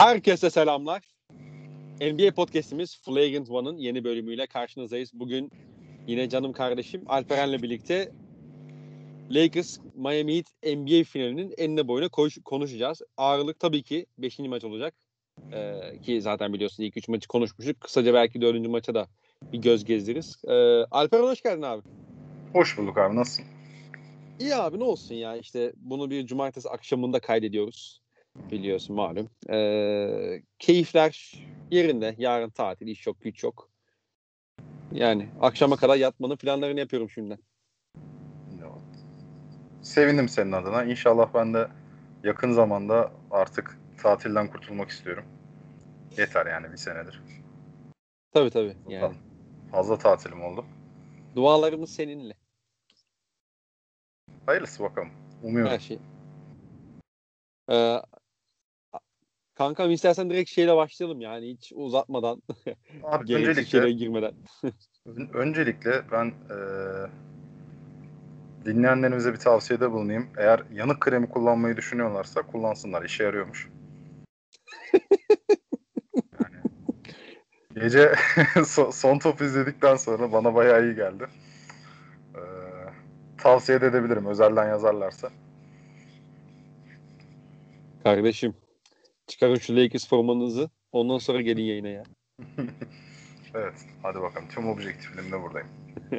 Herkese selamlar. NBA podcast'imiz Flagrant One'ın yeni bölümüyle karşınızdayız. Bugün yine canım kardeşim Alperen'le birlikte Lakers Miami Heat NBA finalinin enine boyuna konuşacağız. Ağırlık tabii ki 5. maç olacak. Ee, ki zaten biliyorsun ilk 3 maçı konuşmuştuk. Kısaca belki 4. maça da bir göz gezdiririz. Ee, Alperen hoş geldin abi. Hoş bulduk abi nasılsın? İyi abi ne olsun ya işte bunu bir cumartesi akşamında kaydediyoruz biliyorsun malum. Ee, keyifler yerinde. Yarın tatil, iş yok, güç yok. Yani akşama kadar yatmanın planlarını yapıyorum şimdiden. Sevindim senin adına. İnşallah ben de yakın zamanda artık tatilden kurtulmak istiyorum. Yeter yani bir senedir. Tabii tabii. Yani. Fazla tatilim oldu. Dualarımız seninle. Hayırlısı bakalım. Umuyorum. Her şey. Ee, kankam istersen direkt şeyle başlayalım yani hiç uzatmadan. Abi öncelikle girmeden. öncelikle ben e, dinleyenlerimize bir tavsiyede bulunayım. Eğer yanık kremi kullanmayı düşünüyorlarsa kullansınlar. İşe yarıyormuş. yani, gece son top izledikten sonra bana bayağı iyi geldi. Ee, tavsiye edebilirim özelden yazarlarsa. Kardeşim çıkarın şu Lakers formanızı ondan sonra gelin yayına ya. evet hadi bakalım tüm objektifliğimde buradayım.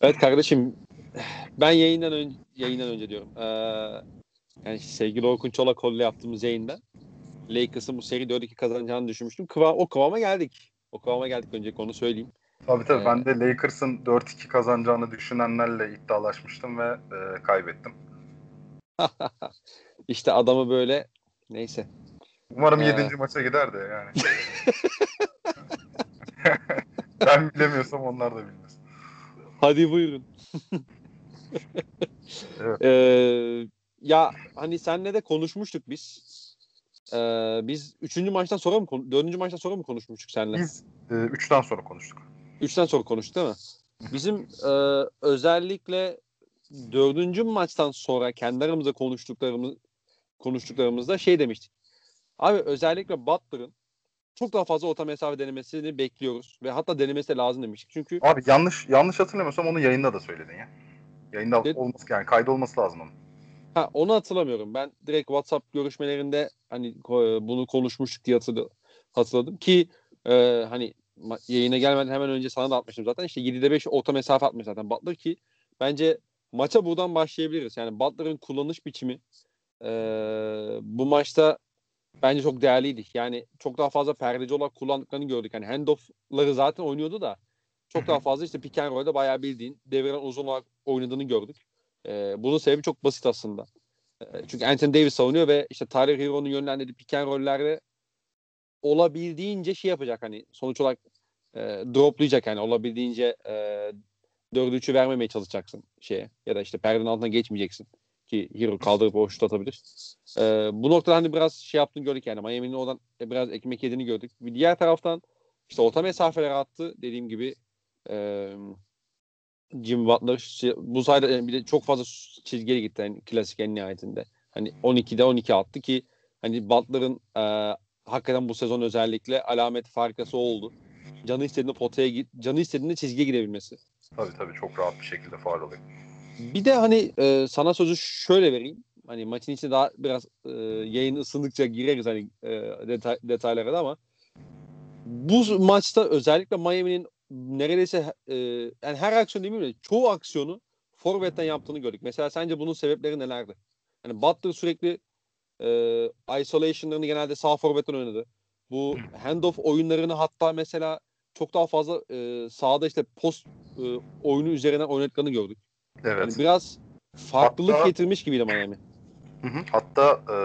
evet kardeşim ben yayından önce yayından önce diyorum. Ee, yani sevgili Orkun Çolakol'la yaptığımız yayında Lakers'ın bu seri 4-2 kazanacağını düşünmüştüm. Kıvam, o kıvama geldik. O kıvama geldik önce onu söyleyeyim. Tabii tabii. Ee, ben de Lakers'ın 4-2 kazanacağını düşünenlerle iddialaşmıştım ve e, kaybettim. İşte adamı böyle neyse. Umarım ee... 7. maça gider de yani. ben bilemiyorsam onlar da bilmez. Hadi buyurun. evet. Ee, ya hani senle de konuşmuştuk biz. Ee, biz üçüncü maçtan sonra mı dördüncü maçtan sonra mı konuşmuştuk seninle? Biz e, üçten sonra konuştuk. Üçten sonra konuştuk değil mi? Bizim e, özellikle dördüncü maçtan sonra kendi aramızda konuştuklarımız konuştuklarımızda şey demiştik. Abi özellikle Butler'ın çok daha fazla orta mesafe denemesini bekliyoruz ve hatta denemesi de lazım demiştik. Çünkü Abi yanlış yanlış hatırlamıyorsam onu yayında da söyledin ya. Yayında de, olması yani kaydı olması lazım onun. Ha onu hatırlamıyorum. Ben direkt WhatsApp görüşmelerinde hani bunu konuşmuştuk diye hatırladım ki e, hani yayına gelmeden hemen önce sana da atmıştım zaten. İşte 7'de 5 orta mesafe atmış zaten Butler ki bence maça buradan başlayabiliriz. Yani Butler'ın kullanış biçimi e, bu maçta bence çok değerliydi. Yani çok daha fazla perdeci olarak kullandıklarını gördük. Yani handoff'ları zaten oynuyordu da çok daha fazla işte pick and roll'da bayağı bildiğin deviren uzun olarak oynadığını gördük. E, bunun sebebi çok basit aslında. E, çünkü Anthony Davis savunuyor ve işte Tyler Hero'nun yönlendirdiği pick and roll'lerde olabildiğince şey yapacak hani sonuç olarak e, droplayacak yani olabildiğince e, 4'ü 3'ü vermemeye çalışacaksın şeye ya da işte perdenin altına geçmeyeceksin ki Hero kaldırıp o şut atabilir. Ee, bu noktada hani biraz şey yaptığını gördük yani Miami'nin oradan biraz ekmek yediğini gördük. Bir diğer taraftan işte orta mesafeler attı dediğim gibi e, Jim Butler bu sayede bir de çok fazla çizgiye gitti yani klasik en nihayetinde. Hani 12'de 12 attı ki hani Butler'ın e, hakikaten bu sezon özellikle alamet farkası oldu. Canı istediğinde potaya git, canı istediğinde çizgiye gidebilmesi. Tabii tabii çok rahat bir şekilde faal oluyor. Bir de hani e, sana sözü şöyle vereyim. Hani maçın içinde daha biraz e, yayın ısındıkça gireriz hani e, detay, detaylara da ama bu maçta özellikle Miami'nin neredeyse e, yani her aksiyon değil mi? Çoğu aksiyonu forvetten yaptığını gördük. Mesela sence bunun sebepleri nelerdi? Yani Butler sürekli e, isolation'larını genelde sağ forvetten oynadı. Bu handoff oyunlarını hatta mesela çok daha fazla e, sahada işte post e, oyunu üzerinden oynadıklarını gördük. Evet. Yani biraz farklılık hatta, getirmiş gibiydi Miami. Hı hı, hatta e,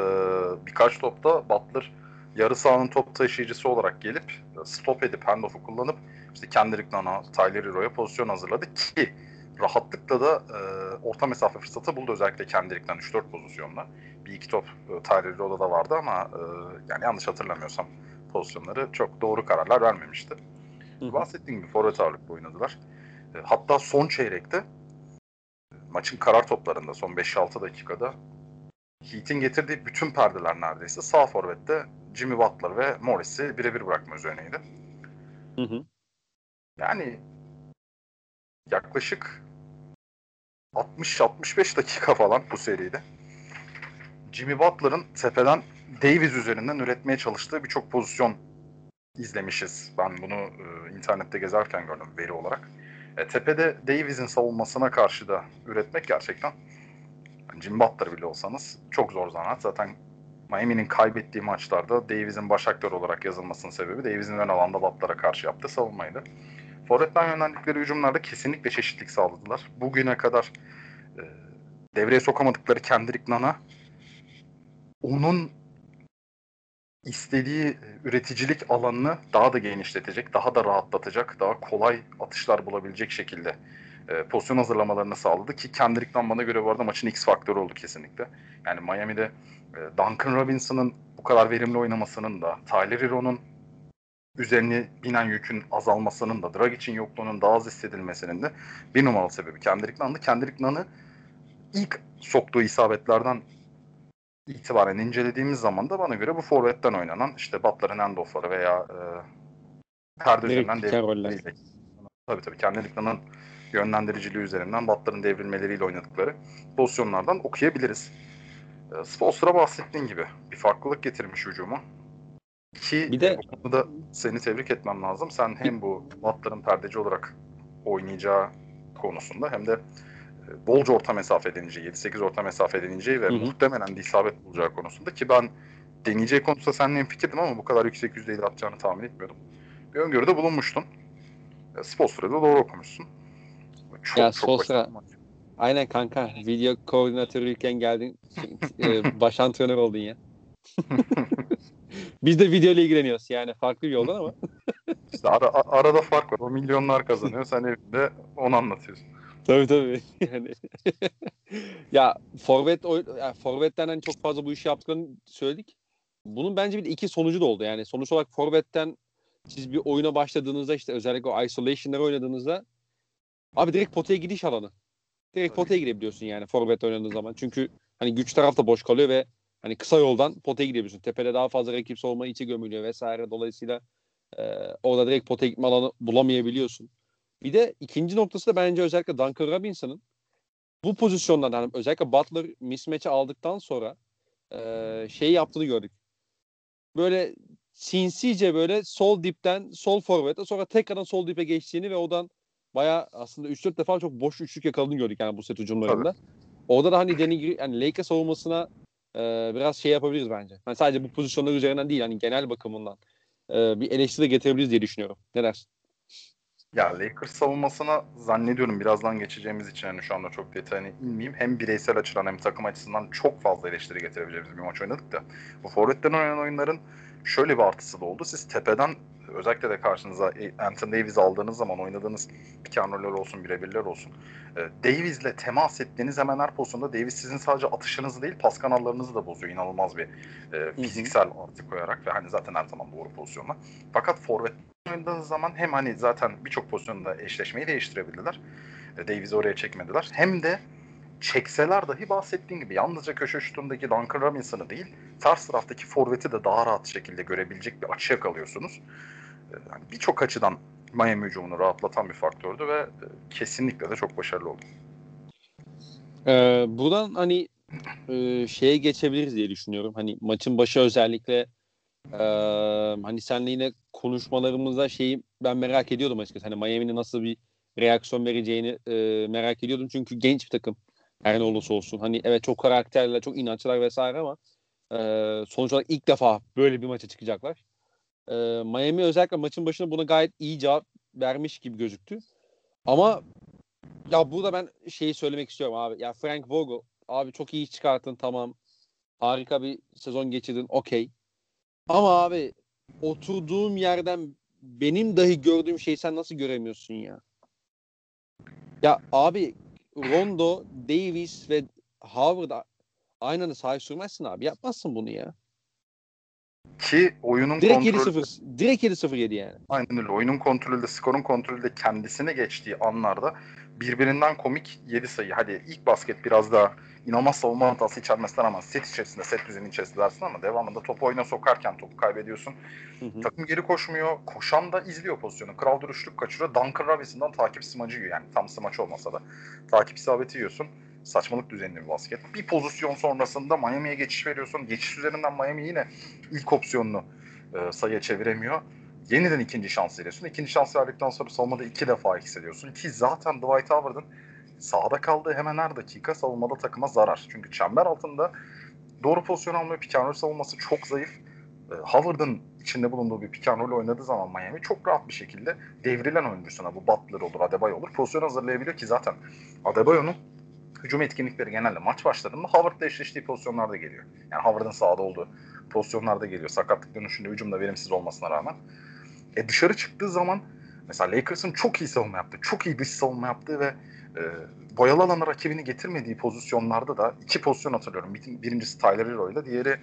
birkaç topta Butler yarı sahanın top taşıyıcısı olarak gelip stop edip handoff'u kullanıp işte Kendrick Nana, Tyler Hero'ya pozisyon hazırladı ki rahatlıkla da e, orta mesafe fırsatı buldu özellikle Kendrick'ten 3-4 pozisyonla. Bir iki top e, Tyler Hero'da da vardı ama e, yani yanlış hatırlamıyorsam pozisyonları çok doğru kararlar vermemişti. Hı. Bahsettiğim gibi forvet ağırlıklı oynadılar. E, hatta son çeyrekte maçın karar toplarında son 5-6 dakikada Heat'in getirdiği bütün perdeler neredeyse sağ forvette Jimmy Butler ve Morris'i birebir bırakma üzerineydi. Hı hı. Yani yaklaşık 60-65 dakika falan bu seride Jimmy Butler'ın tepeden Davis üzerinden üretmeye çalıştığı birçok pozisyon izlemişiz. Ben bunu e, internette gezerken gördüm veri olarak. E, tepede Davis'in savunmasına karşı da üretmek gerçekten Jimmy Butler bile olsanız çok zor zanaat. Zaten Miami'nin kaybettiği maçlarda Davis'in baş aktör olarak yazılmasının sebebi Davis'in ön alanda Butler'a karşı yaptığı savunmaydı. Forvet'ten yönlendikleri hücumlarda kesinlikle çeşitlilik sağladılar. Bugüne kadar e, devreye sokamadıkları Kendrick Nun'a onun istediği üreticilik alanını daha da genişletecek, daha da rahatlatacak, daha kolay atışlar bulabilecek şekilde e, pozisyon hazırlamalarını sağladı ki Kendrick Nunn bana göre bu arada maçın X faktörü oldu kesinlikle. Yani Miami'de e, Duncan Robinson'ın bu kadar verimli oynamasının da, Tyler Hero'nun üzerine binen yükün azalmasının da, Dragic'in yokluğunun daha az hissedilmesinin de bir numaralı sebebi Kendrick Nunn'dı. Kendrick Nunn'ı ilk soktuğu isabetlerden itibaren incelediğimiz zaman da bana göre bu forvetten oynanan işte Butler'ın handoff'ları veya e, perde üzerinden devrilmeleriyle. Tabii tabii Kendrick Nunn'ın yönlendiriciliği üzerinden Butler'ın devrilmeleriyle oynadıkları pozisyonlardan okuyabiliriz. E, Spolstra bahsettiğin gibi bir farklılık getirmiş hücuma. Ki bir de bu konuda seni tebrik etmem lazım. Sen hem bu Butler'ın perdeci olarak oynayacağı konusunda hem de bolca orta mesafe deneyeceği, 7-8 orta mesafe deneyeceği ve hı hı. muhtemelen de isabet bulacağı konusunda ki ben deneyeceği konusunda seninle fikirdim ama bu kadar yüksek yüzdeyle atacağını tahmin etmiyordum. Bir öngörüde bulunmuştun. E, doğru okumuşsun. Çok, ya çok Spolstra, aynen kanka video koordinatörüyken geldin e, baş antrenör oldun ya. Biz de video ile ilgileniyoruz yani farklı bir yoldan ama. işte ara, arada fark var. O milyonlar kazanıyor. Sen evinde onu anlatıyorsun. Tabii tabii. Yani ya forvet yani forvetten hani çok fazla bu işi yaptıklarını söyledik. Bunun bence bir iki sonucu da oldu. Yani sonuç olarak forvetten siz bir oyuna başladığınızda işte özellikle o isolation'ları oynadığınızda abi direkt potaya gidiş alanı. Direkt potaya girebiliyorsun yani forvet oynadığın zaman. Çünkü hani güç tarafta boş kalıyor ve hani kısa yoldan potaya gidebiliyorsun. Tepede daha fazla rakip savunma içi gömülüyor vesaire. Dolayısıyla e, orada direkt potaya gitme alanı bulamayabiliyorsun. Bir de ikinci noktası da bence özellikle Duncan Robinson'ın bu pozisyondan yani özellikle Butler mismatch'i aldıktan sonra e, şey yaptığını gördük. Böyle sinsice böyle sol dipten sol forvete sonra tekrardan sol dipe geçtiğini ve odan baya aslında 3-4 defa çok boş üçlük yakaladığını gördük yani bu set hücumlarında. Orada da hani Danny yani Lakers savunmasına e, biraz şey yapabiliriz bence. Yani sadece bu pozisyonlar üzerinden değil hani genel bakımından e, bir eleştiri getirebiliriz diye düşünüyorum. Ne dersin? Ya Lakers savunmasına zannediyorum birazdan geçeceğimiz için yani şu anda çok detayına inmeyeyim. Hem bireysel açıdan hem takım açısından çok fazla eleştiri getirebileceğimiz bir maç oynadık da. Bu forvetten oynanan oyunların şöyle bir artısı da oldu. Siz tepeden özellikle de karşınıza Anthony Davis aldığınız zaman oynadığınız pick olsun, birebirler olsun. E, Davis'le temas ettiğiniz hemen her pozisyonda Davis sizin sadece atışınızı değil pas kanallarınızı da bozuyor. İnanılmaz bir e, fiziksel artı koyarak ve hani zaten her zaman doğru pozisyonla. Fakat forvet oynadığınız zaman hem hani zaten birçok pozisyonda eşleşmeyi değiştirebildiler. E, oraya çekmediler. Hem de çekseler dahi bahsettiğim gibi yalnızca köşe şutundaki Duncan Robinson'ı değil, ters taraftaki forveti de daha rahat şekilde görebilecek bir açı yakalıyorsunuz. E, yani birçok açıdan Miami hücumunu rahatlatan bir faktördü ve e, kesinlikle de çok başarılı oldu. Ee, buradan hani e, şeye geçebiliriz diye düşünüyorum. Hani maçın başı özellikle e, hani senle yine konuşmalarımızda şeyi ben merak ediyordum açıkçası. Hani Miami'nin nasıl bir reaksiyon vereceğini e, merak ediyordum. Çünkü genç bir takım her ne olursa olsun. Hani evet çok karakterler, çok inançlar vesaire ama e, sonuç olarak ilk defa böyle bir maça çıkacaklar. E, Miami özellikle maçın başında buna gayet iyi cevap vermiş gibi gözüktü. Ama ya burada ben şeyi söylemek istiyorum abi. Ya Frank Vogel abi çok iyi çıkarttın tamam. Harika bir sezon geçirdin okey. Ama abi oturduğum yerden benim dahi gördüğüm şeyi sen nasıl göremiyorsun ya? Ya abi Rondo, Davis ve Howard aynı anda sahip sürmezsin abi. Yapmazsın bunu ya. Ki oyunun direkt kontrolü... 7-0 direkt 7-0 yedi yani. Aynen öyle. Oyunun kontrolü de, skorun kontrolü de kendisine geçtiği anlarda birbirinden komik 7 sayı. Hadi ilk basket biraz daha inanılmaz savunma hatası içermesinden ama set içerisinde, set düzeni içerisinde dersin ama devamında topu oyuna sokarken topu kaybediyorsun. Hı hı. Takım geri koşmuyor. Koşan da izliyor pozisyonu. Kral duruşluk kaçırıyor. Duncan Robinson'dan takip smacı yiyor. Yani tam smaç olmasa da takip isabeti yiyorsun. Saçmalık düzenli bir basket. Bir pozisyon sonrasında Miami'ye geçiş veriyorsun. Geçiş üzerinden Miami yine ilk opsiyonunu e, sayıya çeviremiyor. Yeniden ikinci şans veriyorsun. İkinci şans verdikten sonra savunmada iki defa hissediyorsun. Ki zaten Dwight Howard'ın sahada kaldığı hemen her dakika savunmada takıma zarar. Çünkü çember altında doğru pozisyon almıyor. Pick savunması çok zayıf. E, Howard'ın içinde bulunduğu bir pick oynadığı zaman Miami çok rahat bir şekilde devrilen oyuncusuna bu Butler olur, Adebayo olur. Pozisyon hazırlayabiliyor ki zaten Adebayo'nun hücum etkinlikleri genelde maç başlarında Howard'la eşleştiği pozisyonlarda geliyor. Yani Howard'ın sahada olduğu pozisyonlarda geliyor. Sakatlık dönüşünde hücumda verimsiz olmasına rağmen. E dışarı çıktığı zaman mesela Lakers'ın çok iyi savunma yaptığı, çok iyi dış savunma yaptığı ve e, boyalı alana rakibini getirmediği pozisyonlarda da iki pozisyon hatırlıyorum. Bir, birincisi Tyler Hero ile diğeri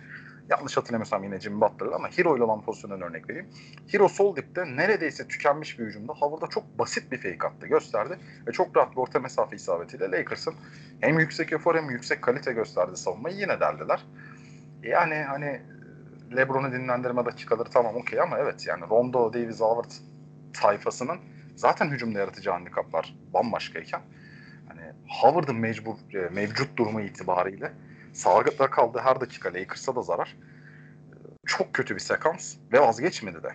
yanlış hatırlamıyorsam yine Jimmy Butler ama Hero ile olan pozisyondan örnek vereyim. Hero sol dipte neredeyse tükenmiş bir hücumda Howard'a çok basit bir fake attı gösterdi ve çok rahat bir orta mesafe isabetiyle Lakers'ın hem yüksek efor hem yüksek kalite gösterdi savunmayı yine deldiler. Yani hani LeBron'u dinlendirme dakikaları tamam okey ama evet yani Rondo, Davis, Howard tayfasının zaten hücumda yaratacağı handikaplar bambaşkayken hani Howard'ın mecbur e, mevcut durumu itibariyle sağda kaldığı her dakika Lakers'a da zarar. Çok kötü bir sekans ve vazgeçmedi de.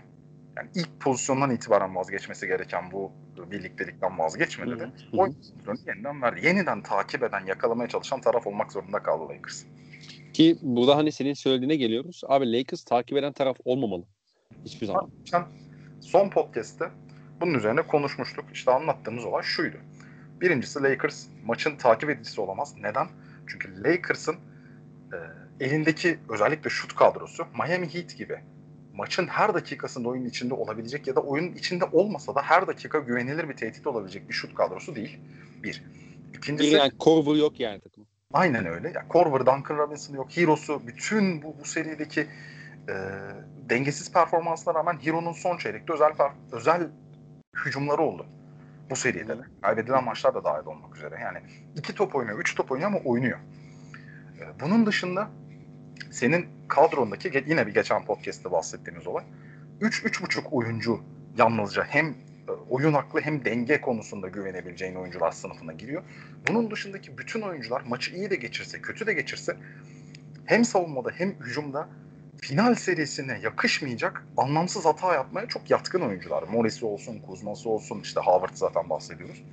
Yani ilk pozisyondan itibaren vazgeçmesi gereken bu birliktelikten vazgeçmedi de. Oyun kontrolünü yeniden verdi. Yeniden takip eden, yakalamaya çalışan taraf olmak zorunda kaldı Lakers. Ki burada hani senin söylediğine geliyoruz. Abi Lakers takip eden taraf olmamalı. Hiçbir zaman. Sen son podcast'te bunun üzerine konuşmuştuk. İşte anlattığımız olay şuydu. Birincisi Lakers maçın takip edicisi olamaz. Neden? Çünkü Lakers'ın e, elindeki özellikle şut kadrosu Miami Heat gibi maçın her dakikasında oyunun içinde olabilecek ya da oyunun içinde olmasa da her dakika güvenilir bir tehdit olabilecek bir şut kadrosu değil. Bir. İkincisi... Yani Korver yok yani takım. Aynen öyle. Yani Korver, Duncan Robinson yok. Hero'su bütün bu, bu serideki e, dengesiz performansına rağmen Hero'nun son çeyrekte özel özel hücumları oldu. Bu seride de. Kaybedilen maçlar da dahil olmak üzere. Yani iki top oynuyor, üç top oynuyor ama oynuyor. E, bunun dışında senin kadrondaki yine bir geçen podcast'te bahsettiğimiz olay 3-3,5 oyuncu yalnızca hem e, oyun aklı hem denge konusunda güvenebileceğin oyuncular sınıfına giriyor. Bunun dışındaki bütün oyuncular maçı iyi de geçirse, kötü de geçirse hem savunmada hem hücumda final serisine yakışmayacak anlamsız hata yapmaya çok yatkın oyuncular. Morris'i olsun, Kuzma'sı olsun, işte Howard zaten bahsediyoruz.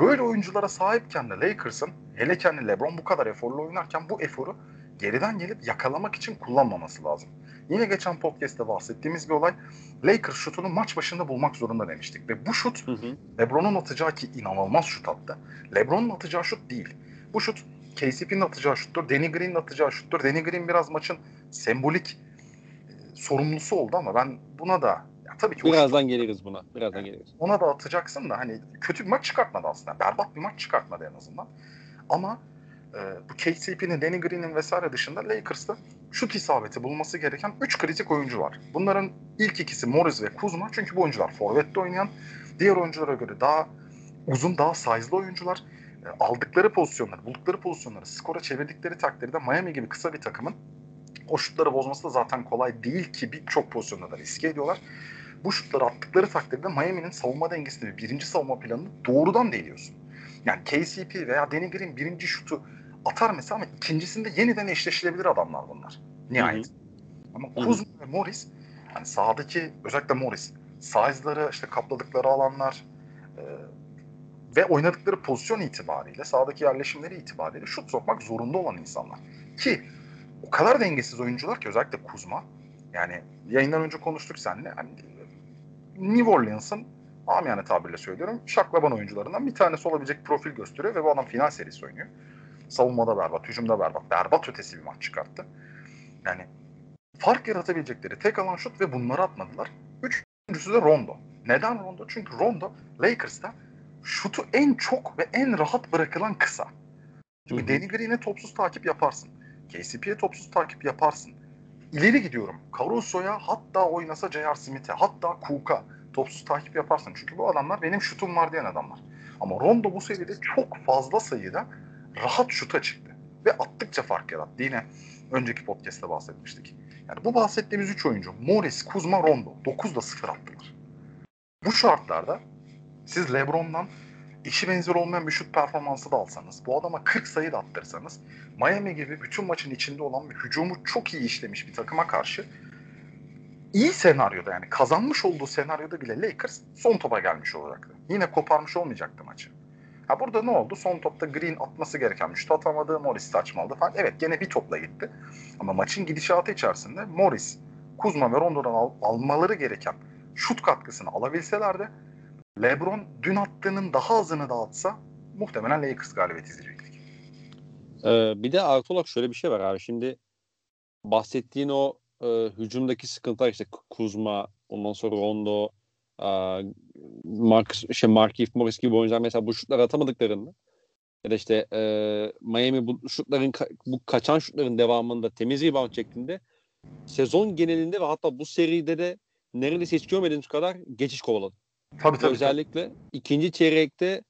Böyle oyunculara sahipken de Lakers'ın hele kendi LeBron bu kadar eforlu oynarken bu eforu geriden gelip yakalamak için kullanmaması lazım. Yine geçen podcast'te bahsettiğimiz bir olay. Lakers şutunu maç başında bulmak zorunda demiştik. Ve bu şut hı hı. LeBron'un atacağı ki inanılmaz şut attı. LeBron'un atacağı şut değil. Bu şut KCP'nin atacağı şuttur. Danny Green'in atacağı şuttur. Danny Green biraz maçın sembolik e, sorumlusu oldu ama ben buna da tabii ki birazdan şut, geliriz buna. Birazdan yani, geliriz. Ona da atacaksın da hani kötü bir maç çıkartmadı aslında. Berbat bir maç çıkartmadı en azından. Ama e, bu KCP'nin, Danny Green'in vesaire dışında Lakers'ta şut isabeti bulması gereken 3 kritik oyuncu var. Bunların ilk ikisi Morris ve Kuzma. Çünkü bu oyuncular forvette oynayan, diğer oyunculara göre daha uzun, daha size'lı oyuncular. E, aldıkları pozisyonları, buldukları pozisyonları skora çevirdikleri takdirde Miami gibi kısa bir takımın o şutları bozması da zaten kolay değil ki birçok pozisyonda da riske ediyorlar. Bu şutları attıkları takdirde Miami'nin savunma dengesini ve birinci savunma planını doğrudan deliyorsun. Yani KCP veya Danny Green birinci şutu atar mesela ama ikincisinde yeniden eşleşilebilir adamlar bunlar. Nihayet. Hı hı. Ama Kuzma ve Morris yani sahadaki özellikle Morris size'ları işte kapladıkları alanlar e, ve oynadıkları pozisyon itibariyle sahadaki yerleşimleri itibariyle şut sokmak zorunda olan insanlar. Ki o kadar dengesiz oyuncular ki özellikle Kuzma yani yayından önce konuştuk seninle hani New Orleans'ın amiyane tabirle söylüyorum şaklaban oyuncularından bir tanesi olabilecek profil gösteriyor ve bu adam final serisi oynuyor. Savunmada berbat, hücumda berbat, berbat ötesi bir maç çıkarttı. Yani fark yaratabilecekleri tek alan şut ve bunları atmadılar. Üçüncüsü de Rondo. Neden Rondo? Çünkü Rondo Lakers'ta şutu en çok ve en rahat bırakılan kısa. Çünkü Danny Green'e topsuz takip yaparsın. KCP'ye topsuz takip yaparsın. İleri gidiyorum. Caruso'ya hatta oynasa J.R. Smith'e hatta Cook'a topsuz takip yaparsın. Çünkü bu adamlar benim şutum var diyen adamlar. Ama Rondo bu seride çok fazla sayıda rahat şuta çıktı. Ve attıkça fark yarattı. Yine önceki podcast'te bahsetmiştik. Yani bu bahsettiğimiz 3 oyuncu Morris, Kuzma, Rondo 9'da 0 attılar. Bu şartlarda siz LeBron'dan işi benzer olmayan bir şut performansı da alsanız, bu adama 40 sayı da attırsanız, Miami gibi bütün maçın içinde olan bir hücumu çok iyi işlemiş bir takıma karşı iyi senaryoda yani kazanmış olduğu senaryoda bile Lakers son topa gelmiş olacaktı. Yine koparmış olmayacaktı maçı. Ha burada ne oldu? Son topta Green atması gereken şut atamadı. Morris saçmaladı falan. Evet gene bir topla gitti. Ama maçın gidişatı içerisinde Morris, Kuzma ve Rondo'dan al- almaları gereken şut katkısını alabilselerdi LeBron dün attığının daha azını dağıtsa muhtemelen Lakers galibiyeti izleyecektik. Ee, bir de artı olarak şöyle bir şey var abi. Şimdi bahsettiğin o e, hücumdaki sıkıntılar işte Kuzma, ondan sonra Rondo, e, Marcus, şey Markieff Morris gibi oyuncular mesela bu şutları atamadıklarında ya da işte e, Miami bu şutların bu kaçan şutların devamında temiz rebound çektiğinde sezon genelinde ve hatta bu seride de neredeyse hiç görmediğimiz kadar geçiş kovaladı. Tabii tabii. Özellikle ikinci çeyrekte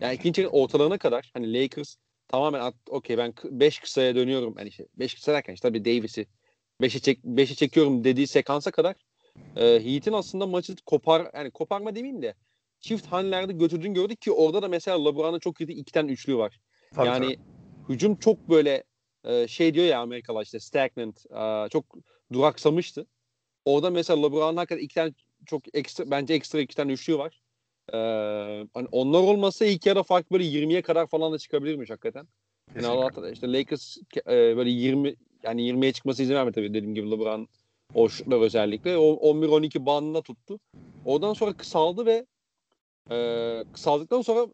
yani ikinci çeyrek ortalarına kadar hani Lakers tamamen okey ben 5 kısaya dönüyorum. Yani işte 5 kısa derken işte tabii Davis'i 5'e çek 5'e çekiyorum dediği sekansa kadar e, Heat'in aslında maçı kopar yani koparma demeyeyim de çift hanelerde götürdüğünü gördük ki orada da mesela LeBron'un çok kötü iki tane üçlü var. Tabii, yani tabii. hücum çok böyle e, şey diyor ya Amerikalılar işte stagnant e, çok duraksamıştı. Orada mesela LeBron'un hakikaten iki tane çok ekstra bence ekstra iki tane üçlü var. Ee, hani onlar olmasa ilk yarı fark böyle 20'ye kadar falan da çıkabilirmiş hakikaten. Yani. Allah'tan işte Lakers e, böyle 20 yani 20'ye çıkması izin vermedi tabii dediğim gibi LeBron o şutlar özellikle. O 11-12 bandında tuttu. Oradan sonra kısaldı ve e, kısaldıktan sonra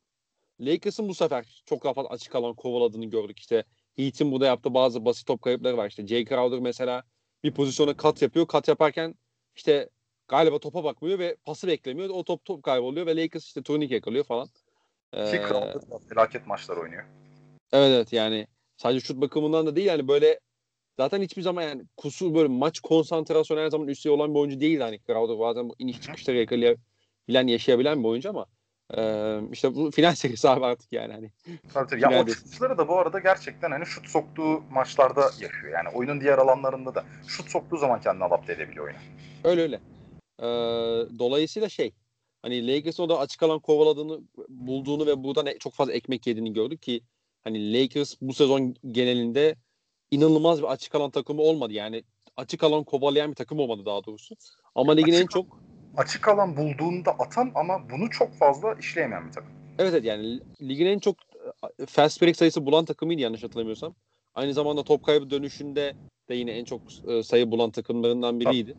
Lakers'ın bu sefer çok rahat açık alan kovaladığını gördük. İşte Heat'in burada yaptığı bazı basit top kayıpları var. İşte Jay Crowder mesela bir pozisyona kat yapıyor. Kat yaparken işte galiba topa bakmıyor ve pası beklemiyor. O top top kayboluyor ve Lakers işte turnike yakalıyor falan. Ki Ee, Crowder da felaket maçlar oynuyor. Evet evet yani sadece şut bakımından da değil yani böyle zaten hiçbir zaman yani kusur böyle maç konsantrasyonu her zaman üstü olan bir oyuncu değil hani Crowder bazen bu iniş çıkışları yakalayabilen yaşayabilen bir oyuncu ama e, işte bu final serisi abi artık yani hani Tabii tabii. Ya o çıkışları da bu arada gerçekten hani şut soktuğu maçlarda yaşıyor. Yani oyunun diğer alanlarında da şut soktuğu zaman kendini adapte edebiliyor oyuna. öyle öyle. E, dolayısıyla şey hani Lakers'ın da açık alan kovaladığını bulduğunu ve buradan e- çok fazla ekmek yediğini gördük ki hani Lakers bu sezon genelinde inanılmaz bir açık alan takımı olmadı. Yani açık alan kovalayan bir takım olmadı daha doğrusu. Ama ligin en Açık- çok Açık alan bulduğunda atan ama bunu çok fazla işleyemeyen bir takım. Evet evet yani ligin en çok e, fast break sayısı bulan takımıydı yanlış hatırlamıyorsam. Aynı zamanda top kaybı dönüşünde de yine en çok e, sayı bulan takımlarından biriydi.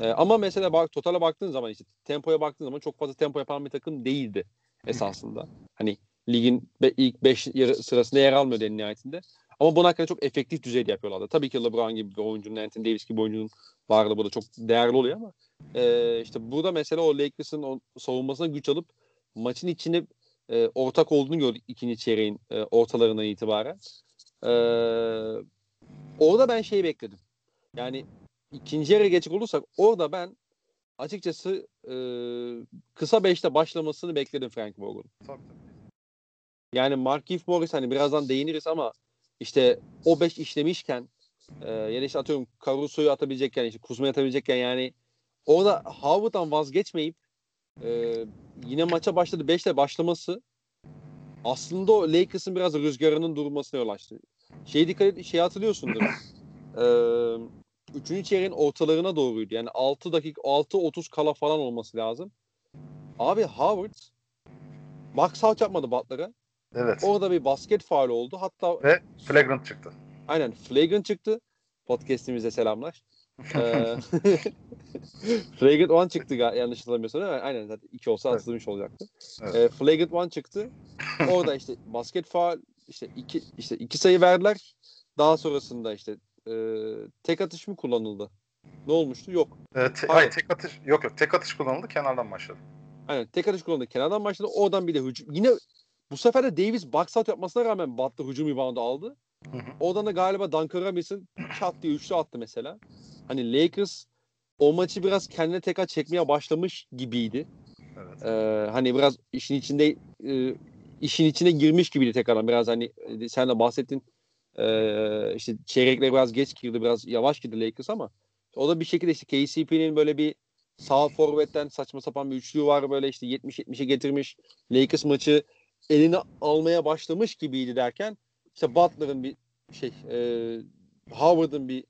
E, ama mesela bak totale baktığın zaman işte tempoya baktığın zaman çok fazla tempo yapan bir takım değildi esasında. Hani ligin be- ilk 5 sırasında yer almıyordu en nihayetinde. Ama bunu hakikaten çok efektif düzeyde yapıyorlardı. Tabii ki LeBron gibi bir oyuncunun, Anthony Davis gibi bir oyuncunun varlığı burada çok değerli oluyor ama e, işte burada mesela o Lakers'ın o savunmasına güç alıp maçın içine e, ortak olduğunu gördük ikinci çeyreğin e, ortalarından itibaren. E, orada ben şeyi bekledim. Yani ikinci yere geçecek olursak orada ben açıkçası e, kısa beşte başlamasını bekledim Frank Vogel'un. Yani Markif Morris hani birazdan değiniriz ama işte o beş işlemişken e, yani işte atıyorum Caruso'yu atabilecekken işte Kuzma'yı atabilecekken yani orada Howard'dan vazgeçmeyip e, yine maça başladı beşle başlaması aslında o Lakers'ın biraz rüzgarının durmasına yol açtı. Şey dikkat et, şey hatırlıyorsundur. Eee 3. çeyreğin ortalarına doğruydu. Yani 6 dakika 6.30 kala falan olması lazım. Abi Howard Max out yapmadı Butler'a. Evet. Orada bir basket faal oldu. Hatta ve flagrant çıktı. Aynen flagrant çıktı. Podcast'imize selamlar. Ee, flagrant 1 çıktı yanlış hatırlamıyorsam? Aynen zaten 2 olsa evet. atılmış olacaktı. Evet. E, flagrant 1 çıktı. Orada işte basket faal işte iki işte iki sayı verdiler. Daha sonrasında işte e, tek atış mı kullanıldı? Ne olmuştu? Yok. Ee, te- ay, tek atış yok yok tek atış kullanıldı kenardan başladı. Aynen tek atış kullanıldı. Kenardan başladı. Oradan bir de hücum. Yine bu sefer de Davis box out yapmasına rağmen Butler hücum reboundu aldı. Hı hı. Oradan da galiba Duncan Robinson çat diye üçlü attı mesela. Hani Lakers o maçı biraz kendine tekrar çekmeye başlamış gibiydi. Evet. Ee, hani biraz işin içinde e, işin içine girmiş gibiydi tekrardan biraz hani e, sen de bahsettin e, işte çeyrekler biraz geç girdi biraz yavaş girdi Lakers ama o da bir şekilde işte KCP'nin böyle bir sağ forvetten saçma sapan bir üçlü var böyle işte 70-70'e getirmiş Lakers maçı eline almaya başlamış gibiydi derken işte Butler'ın bir şey e, Howard'ın bir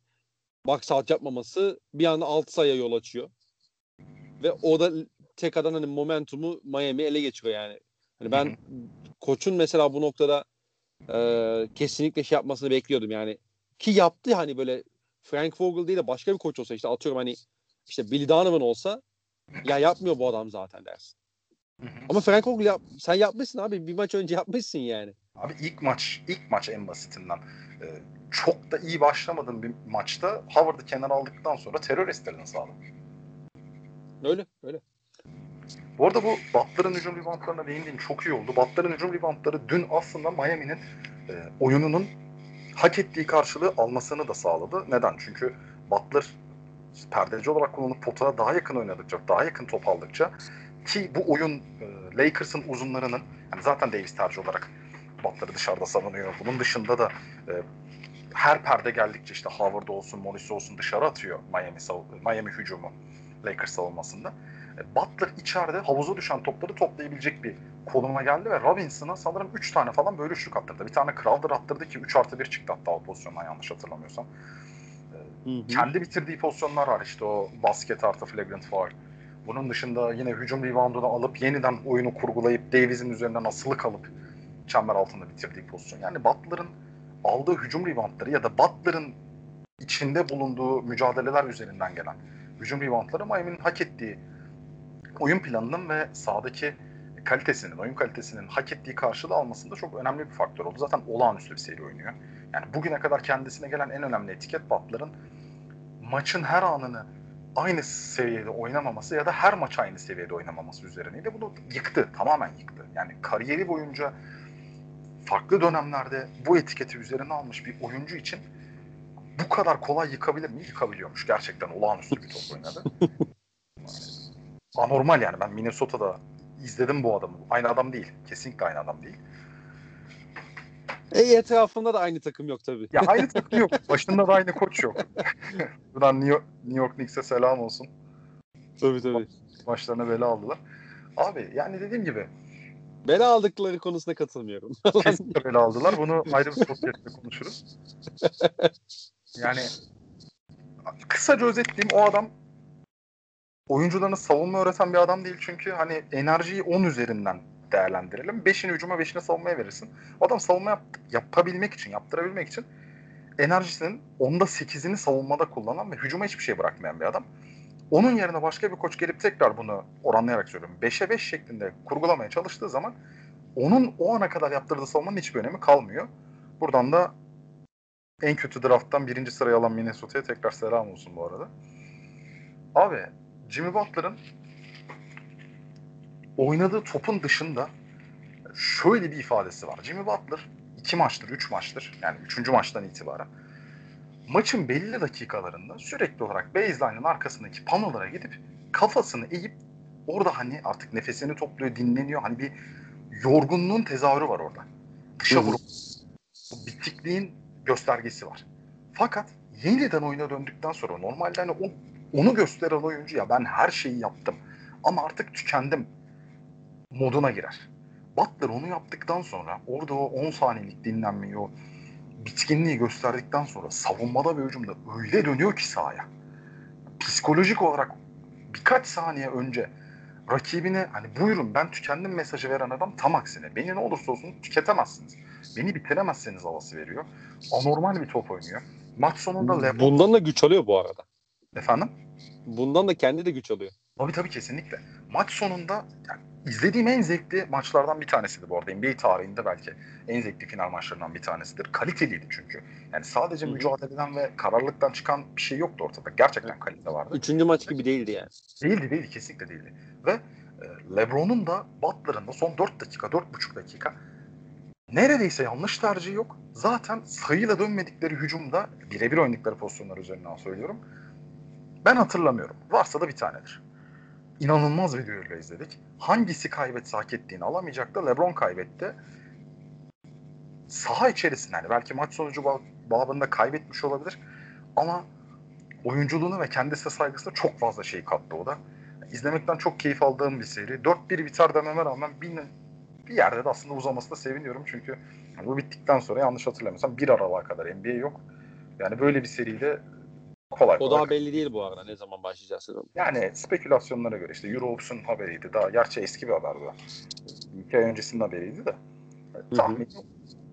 box out yapmaması bir anda 6 sayıya yol açıyor. Ve o da tekrardan hani momentumu Miami ele geçiriyor yani. Hani ben koçun mesela bu noktada e, kesinlikle şey yapmasını bekliyordum yani. Ki yaptı hani böyle Frank Vogel değil de başka bir koç olsa işte atıyorum hani işte Billy Donovan olsa ya yapmıyor bu adam zaten dersin. Hı hı. Ama Frank Vogel yap, sen yapmışsın abi bir maç önce yapmışsın yani. Abi ilk maç, ilk maç en basitinden. Ee, çok da iyi başlamadığım bir maçta Howard'ı kenara aldıktan sonra terör estirdin sağladı. Öyle öyle. Bu arada bu Butler'ın hücum reboundlarına değindiğin çok iyi oldu. Butler'ın hücum reboundları dün aslında Miami'nin e, oyununun hak ettiği karşılığı almasını da sağladı. Neden? Çünkü Butler perdeci olarak kullanıp potaya daha yakın oynadıkça, daha yakın top aldıkça ki bu oyun e, Lakers'ın uzunlarının yani zaten Davis tercih olarak Butler'ı dışarıda savunuyor. Bunun dışında da e, her perde geldikçe işte Howard olsun, Morris olsun dışarı atıyor Miami Miami hücumu Lakers savunmasında. Butler içeride havuza düşen topları toplayabilecek bir konuma geldi ve Robinson'a sanırım 3 tane falan böyle üçlük attırdı. Bir tane Crowder attırdı ki 3 artı 1 çıktı hatta o pozisyondan yanlış hatırlamıyorsam. Hı hı. Kendi bitirdiği pozisyonlar var işte o basket artı flagrant foul. Bunun dışında yine hücum reboundunu alıp yeniden oyunu kurgulayıp Davis'in üzerinden asılı kalıp çember altında bitirdiği pozisyon. Yani Butler'ın aldığı hücum reboundları ya da Butler'ın içinde bulunduğu mücadeleler üzerinden gelen hücum reboundları Miami'nin hak ettiği oyun planının ve sahadaki kalitesinin, oyun kalitesinin hak ettiği karşılığı almasında çok önemli bir faktör oldu. Zaten olağanüstü bir seri oynuyor. Yani bugüne kadar kendisine gelen en önemli etiket Butler'ın maçın her anını aynı seviyede oynamaması ya da her maç aynı seviyede oynamaması üzerineydi. Bunu yıktı, tamamen yıktı. Yani kariyeri boyunca farklı dönemlerde bu etiketi üzerine almış bir oyuncu için bu kadar kolay yıkabilir mi? Yıkabiliyormuş. Gerçekten olağanüstü bir top oynadı. Anormal yani. Ben Minnesota'da izledim bu adamı. Aynı adam değil. Kesinlikle aynı adam değil. E etrafında da aynı takım yok tabii. Ya aynı takım yok. Başında da aynı koç yok. Buradan New York, New York Knicks'e selam olsun. Tabii tabii. Maçlarına bela aldılar. Abi yani dediğim gibi Bela aldıkları konusuna katılmıyorum. kesinlikle bela aldılar. Bunu ayrı bir sohbette konuşuruz. Yani kısaca özetleyeyim o adam oyuncularına savunma öğreten bir adam değil çünkü hani enerjiyi 10 üzerinden değerlendirelim. 5'ini hücuma 5'ini savunmaya verirsin. Adam savunma yap- yapabilmek için, yaptırabilmek için enerjisinin onda 8'ini savunmada kullanan ve hücuma hiçbir şey bırakmayan bir adam. Onun yerine başka bir koç gelip tekrar bunu oranlayarak söylüyorum. 5'e 5 şeklinde kurgulamaya çalıştığı zaman onun o ana kadar yaptırdığı savunmanın hiçbir önemi kalmıyor. Buradan da en kötü drafttan birinci sırayı alan Minnesota'ya tekrar selam olsun bu arada. Abi Jimmy Butler'ın oynadığı topun dışında şöyle bir ifadesi var. Jimmy Butler iki maçtır, üç maçtır yani üçüncü maçtan itibaren maçın belli dakikalarında sürekli olarak baseline'ın arkasındaki panolara gidip kafasını eğip orada hani artık nefesini topluyor, dinleniyor. Hani bir yorgunluğun tezahürü var orada. Dışa vurup bu bitikliğin göstergesi var. Fakat yeniden oyuna döndükten sonra normalde hani o, onu gösteren oyuncu ya ben her şeyi yaptım ama artık tükendim moduna girer. Butler onu yaptıktan sonra orada o 10 saniyelik dinlenmeyi o bitkinliği gösterdikten sonra savunmada ve hücumda öyle dönüyor ki sahaya. Psikolojik olarak birkaç saniye önce rakibine hani buyurun ben tükendim mesajı veren adam tam aksine. Beni ne olursa olsun tüketemezsiniz. Beni bitiremezseniz havası veriyor. Anormal bir top oynuyor. Maç sonunda Lebron... Bundan da güç alıyor bu arada. Efendim? Bundan da kendi de güç alıyor. Tabii tabii kesinlikle. Maç sonunda yani izlediğim en zevkli maçlardan bir tanesiydi bu arada. NBA tarihinde belki en zevkli final maçlarından bir tanesidir. Kaliteliydi çünkü. Yani sadece Hı mücadeleden ve kararlılıktan çıkan bir şey yoktu ortada. Gerçekten kalite vardı. Üçüncü maç gibi değildi yani. Değildi değildi kesinlikle değildi. Ve e, LeBron'un da Butler'ın da son 4 dakika 4,5 dakika neredeyse yanlış tercihi yok. Zaten sayıyla dönmedikleri hücumda birebir oynadıkları pozisyonlar üzerinden söylüyorum. Ben hatırlamıyorum. Varsa da bir tanedir. inanılmaz bir düello izledik. Hangisi kaybetse hak ettiğini alamayacaktı. LeBron kaybetti. Saha içerisinde yani belki maç sonucu babında kaybetmiş olabilir ama oyunculuğunu ve kendisine saygısına çok fazla şey kattı o da. İzlemekten çok keyif aldığım bir seri. 4-1 biter dememe rağmen bir, bir yerde de aslında uzamasına seviniyorum çünkü yani bu bittikten sonra yanlış hatırlamıyorsam bir aralığa kadar NBA yok. Yani böyle bir seriyle kolay O daha belli değil bu arada ne zaman başlayacağız sezon. Yani spekülasyonlara göre işte Euroops'un haberiydi. Daha gerçi eski bir haberdi. İki ay öncesinin haberiydi de. Tahmin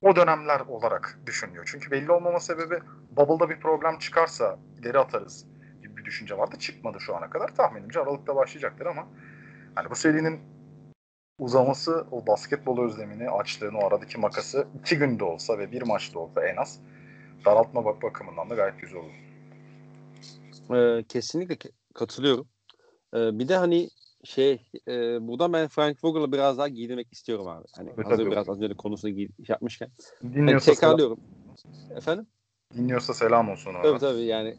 o dönemler olarak düşünüyor. Çünkü belli olmama sebebi Bubble'da bir problem çıkarsa ileri atarız gibi bir düşünce vardı. Çıkmadı şu ana kadar. Tahminimce Aralık'ta başlayacaktır ama hani bu serinin uzaması o basketbol özlemini açtığını o aradaki makası iki günde olsa ve bir maçta olsa en az daraltma bak bakımından da gayet güzel olur. Ee, kesinlikle katılıyorum. Ee, bir de hani şey e, buradan ben Frank Vogel'a biraz daha giydirmek istiyorum abi. Hani evet, hazır biraz az önce konusunu giy- yapmışken. Dinliyorsa hani tekrarlıyorum. Selam. Efendim? Dinliyorsa selam olsun ona. Tabii tabii yani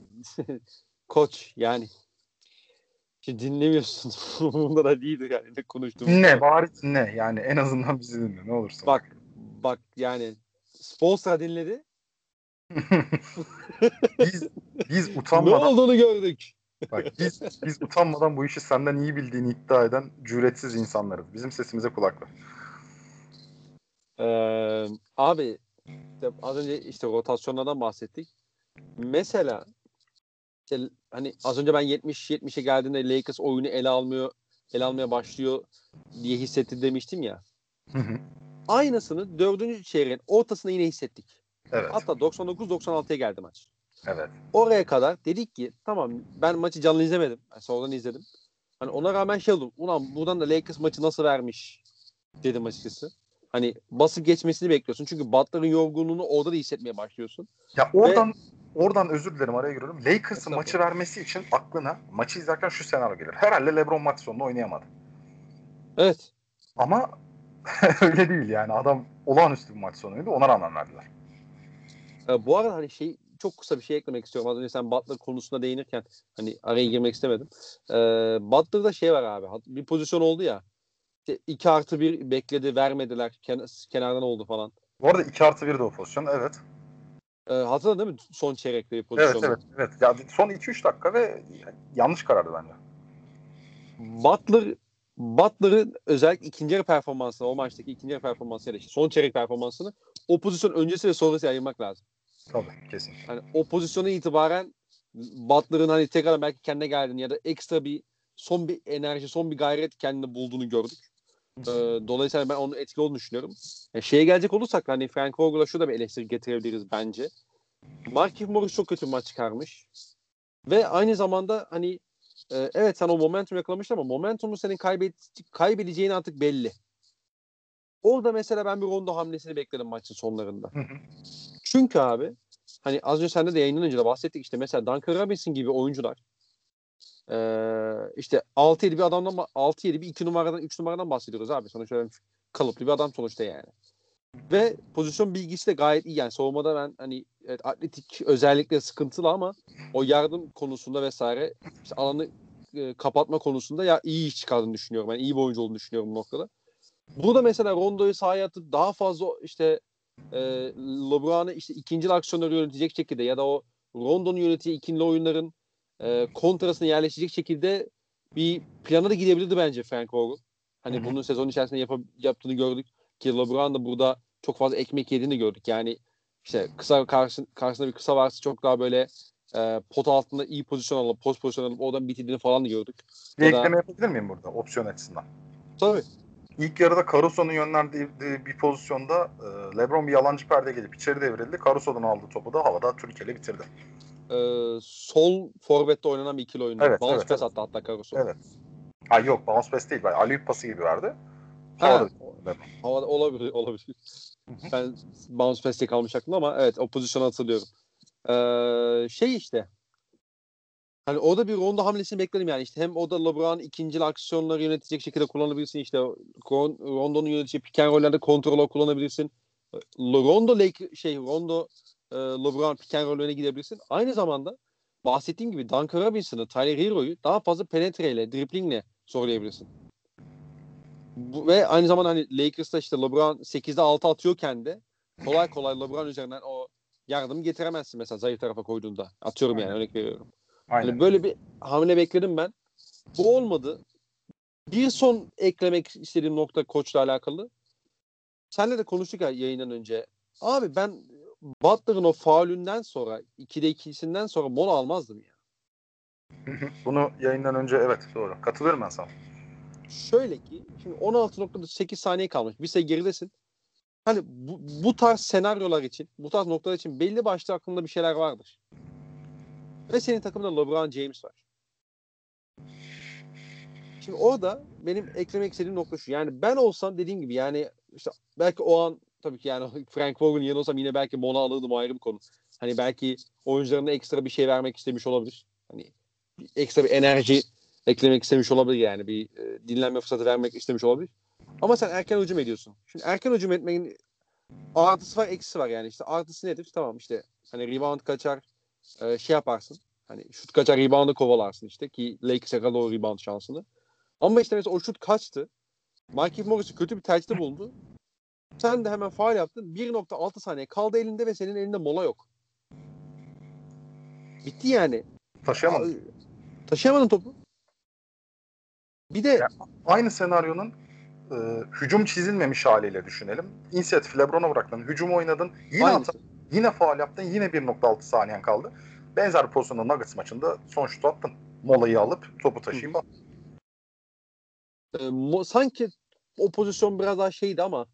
koç yani ki dinlemiyorsun. Bunda da değildir yani ne konuştuğum. Ne bari ne yani en azından bizi dinle ne olursa. Bak bak yani sponsor dinledi. biz biz utanmadan ne olduğunu gördük. Bak biz biz utanmadan bu işi senden iyi bildiğini iddia eden cüretsiz insanlarız. Bizim sesimize kulak ver. Ee, abi işte az önce işte rotasyonlardan bahsettik. Mesela işte hani az önce ben 70 70'e geldiğinde Lakers oyunu ele almıyor, ele almaya başlıyor diye hissetti demiştim ya. Hı hı. Aynısını dördüncü çeyreğin ortasında yine hissettik. Evet. Hatta 99-96'ya geldi maç. Evet. Oraya kadar dedik ki tamam ben maçı canlı izlemedim. Yani sonradan izledim. Hani ona rağmen şey oldum. Ulan buradan da Lakers maçı nasıl vermiş dedim açıkçası. Hani basıp geçmesini bekliyorsun. Çünkü Butler'ın yorgunluğunu orada da hissetmeye başlıyorsun. Ya oradan Ve, oradan özür dilerim araya giriyorum. Lakers'ın maçı vermesi için aklına maçı izlerken şu senaryo gelir. Herhalde LeBron maç sonunda oynayamadı. Evet. Ama öyle değil yani. Adam olağanüstü bir maç sonuydu. Ona rağmen verdiler. Ee, bu arada hani şey çok kısa bir şey eklemek istiyorum. Az önce sen Butler konusuna değinirken hani araya girmek istemedim. Ee, Butler'da şey var abi. Bir pozisyon oldu ya. İşte 2 artı 1 bekledi vermediler. Ken kenardan oldu falan. Bu arada 2 artı 1 de o pozisyon. Evet. Ee, hatırladın değil mi? Son çeyrekte bir pozisyon. Evet evet. evet. Ya, son 2-3 dakika ve yanlış karardı bence. Butler Butler'ın özellikle ikinci yarı performansını, o maçtaki ikinci yarı performansıyla işte son çeyrek performansını o pozisyon öncesi ve sonrası ayırmak lazım. Tabii kesin. Hani o pozisyona itibaren Butler'ın hani tekrar belki kendine geldiğini ya da ekstra bir son bir enerji, son bir gayret kendini bulduğunu gördük. Ee, dolayısıyla ben onun etkili olduğunu düşünüyorum. Yani şeye gelecek olursak hani Frank Vogel'a şu da bir eleştiri getirebiliriz bence. Markif Morris çok kötü bir maç çıkarmış. Ve aynı zamanda hani e, evet sen o momentum yakalamıştın ama momentumu senin kaybet kaybedeceğin artık belli. Orada mesela ben bir rondo hamlesini bekledim maçın sonlarında. Çünkü abi hani az önce sende de yayından önce de bahsettik işte mesela Duncan Robinson gibi oyuncular işte 6-7 bir adamdan 6-7 bir 2 numaradan 3 numaradan bahsediyoruz abi. Sonuçta kalıplı bir adam sonuçta yani. Ve pozisyon bilgisi de gayet iyi. Yani savunmada ben hani evet, atletik özellikle sıkıntılı ama o yardım konusunda vesaire işte alanı e, kapatma konusunda ya iyi iş çıkardığını düşünüyorum. Yani iyi bir oyuncu olduğunu düşünüyorum bu noktada. Burada mesela Rondo'yu sahaya atıp daha fazla işte e, LeBron'u işte ikinci aksiyonları yönetecek şekilde ya da o Rondo'nun yönettiği ikinci oyunların e, kontrasına yerleşecek şekilde bir plana da gidebilirdi bence Frank Vogel. Hani Hı-hı. bunun sezon içerisinde yap- yaptığını gördük ki LeBron da burada çok fazla ekmek yediğini gördük. Yani işte kısa karşı, karşısında bir kısa varsa çok daha böyle e, pot altında iyi pozisyon alıp post pozisyon alıp oradan bitirdiğini falan da gördük. Bir ya ekleme da... yapabilir miyim burada opsiyon açısından? Tabii. İlk yarıda Caruso'nun yönlendiği bir pozisyonda e, LeBron bir yalancı perde gelip içeri devrildi. Caruso'dan aldı topu da havada Türkiye'yle bitirdi. Ee, sol forvette oynanan bir ikili oyundu. Evet, bounce evet, pass evet. attı hatta Caruso. Evet. Ha yok bounce pass değil. Aliyup pası gibi verdi. Havada, ha, havada olabilir. olabilir. ben bounce pass diye kalmış aklımda ama evet o pozisyonu hatırlıyorum. Ee, şey işte Hani o da bir ronda hamlesini bekledim yani. işte hem o da LeBron ikinci aksiyonları yönetecek şekilde kullanabilirsin. İşte Rondo'nun yöneteceği pick and roll'lerde kontrolü kullanabilirsin. Rondo Lake şey Rondo e, LeBron pick and roll'üne gidebilirsin. Aynı zamanda bahsettiğim gibi Duncan Robinson'ı, Tyler Hero'yu daha fazla penetreyle, driplingle zorlayabilirsin. Bu, ve aynı zamanda hani Lakers'ta işte LeBron 8'de 6 atıyorken de kolay kolay LeBron üzerinden o yardımı getiremezsin mesela zayıf tarafa koyduğunda. Atıyorum yani örnek veriyorum. Aynen. Hani böyle bir hamle bekledim ben. Bu olmadı. Bir son eklemek istediğim nokta koçla alakalı. Senle de konuştuk ya yayından önce. Abi ben Butler'ın o faulünden sonra 2'de 2'sinden sonra mola almazdım ya. Bunu yayından önce evet doğru. Katılıyorum ben sana. Şöyle ki şimdi 16.8 saniye kalmış. Bir sayı geridesin. Hani bu, bu tarz senaryolar için, bu tarz noktalar için belli başlı aklında bir şeyler vardır. Ve senin takımda LeBron James var. Şimdi orada benim eklemek istediğim nokta şu. Yani ben olsam dediğim gibi yani işte belki o an tabii ki yani Frank Vogel'in yanı olsam yine belki mola alırdım o ayrı bir konu. Hani belki oyuncularına ekstra bir şey vermek istemiş olabilir. Hani ekstra bir enerji eklemek istemiş olabilir yani. Bir e, dinlenme fırsatı vermek istemiş olabilir. Ama sen erken hücum ediyorsun. Şimdi erken hücum etmenin artısı var, eksisi var yani. İşte artısı nedir? Tamam işte hani rebound kaçar, e, şey yaparsın. Hani şut kaçar, reboundı kovalarsın işte ki Lakers yakaladı o rebound şansını. Ama işte mesela o şut kaçtı. Markieff Morris'ı kötü bir tercihte bulundu. Sen de hemen faal yaptın. 1.6 saniye kaldı elinde ve senin elinde mola yok. Bitti yani. Taşıyamadım. Taşıyamadın topu. Bir de Ya, Aynı senaryonun e, hücum çizilmemiş haliyle düşünelim. İnisiyatif LeBron'a bıraktın. Hücum oynadın. Yine ata- yine faal yaptın. Yine 1.6 saniyen kaldı. Benzer bir pozisyonda Nuggets maçında son şutu attın. Molayı alıp topu taşıyayım bak. e, mo- sanki o pozisyon biraz daha şeydi ama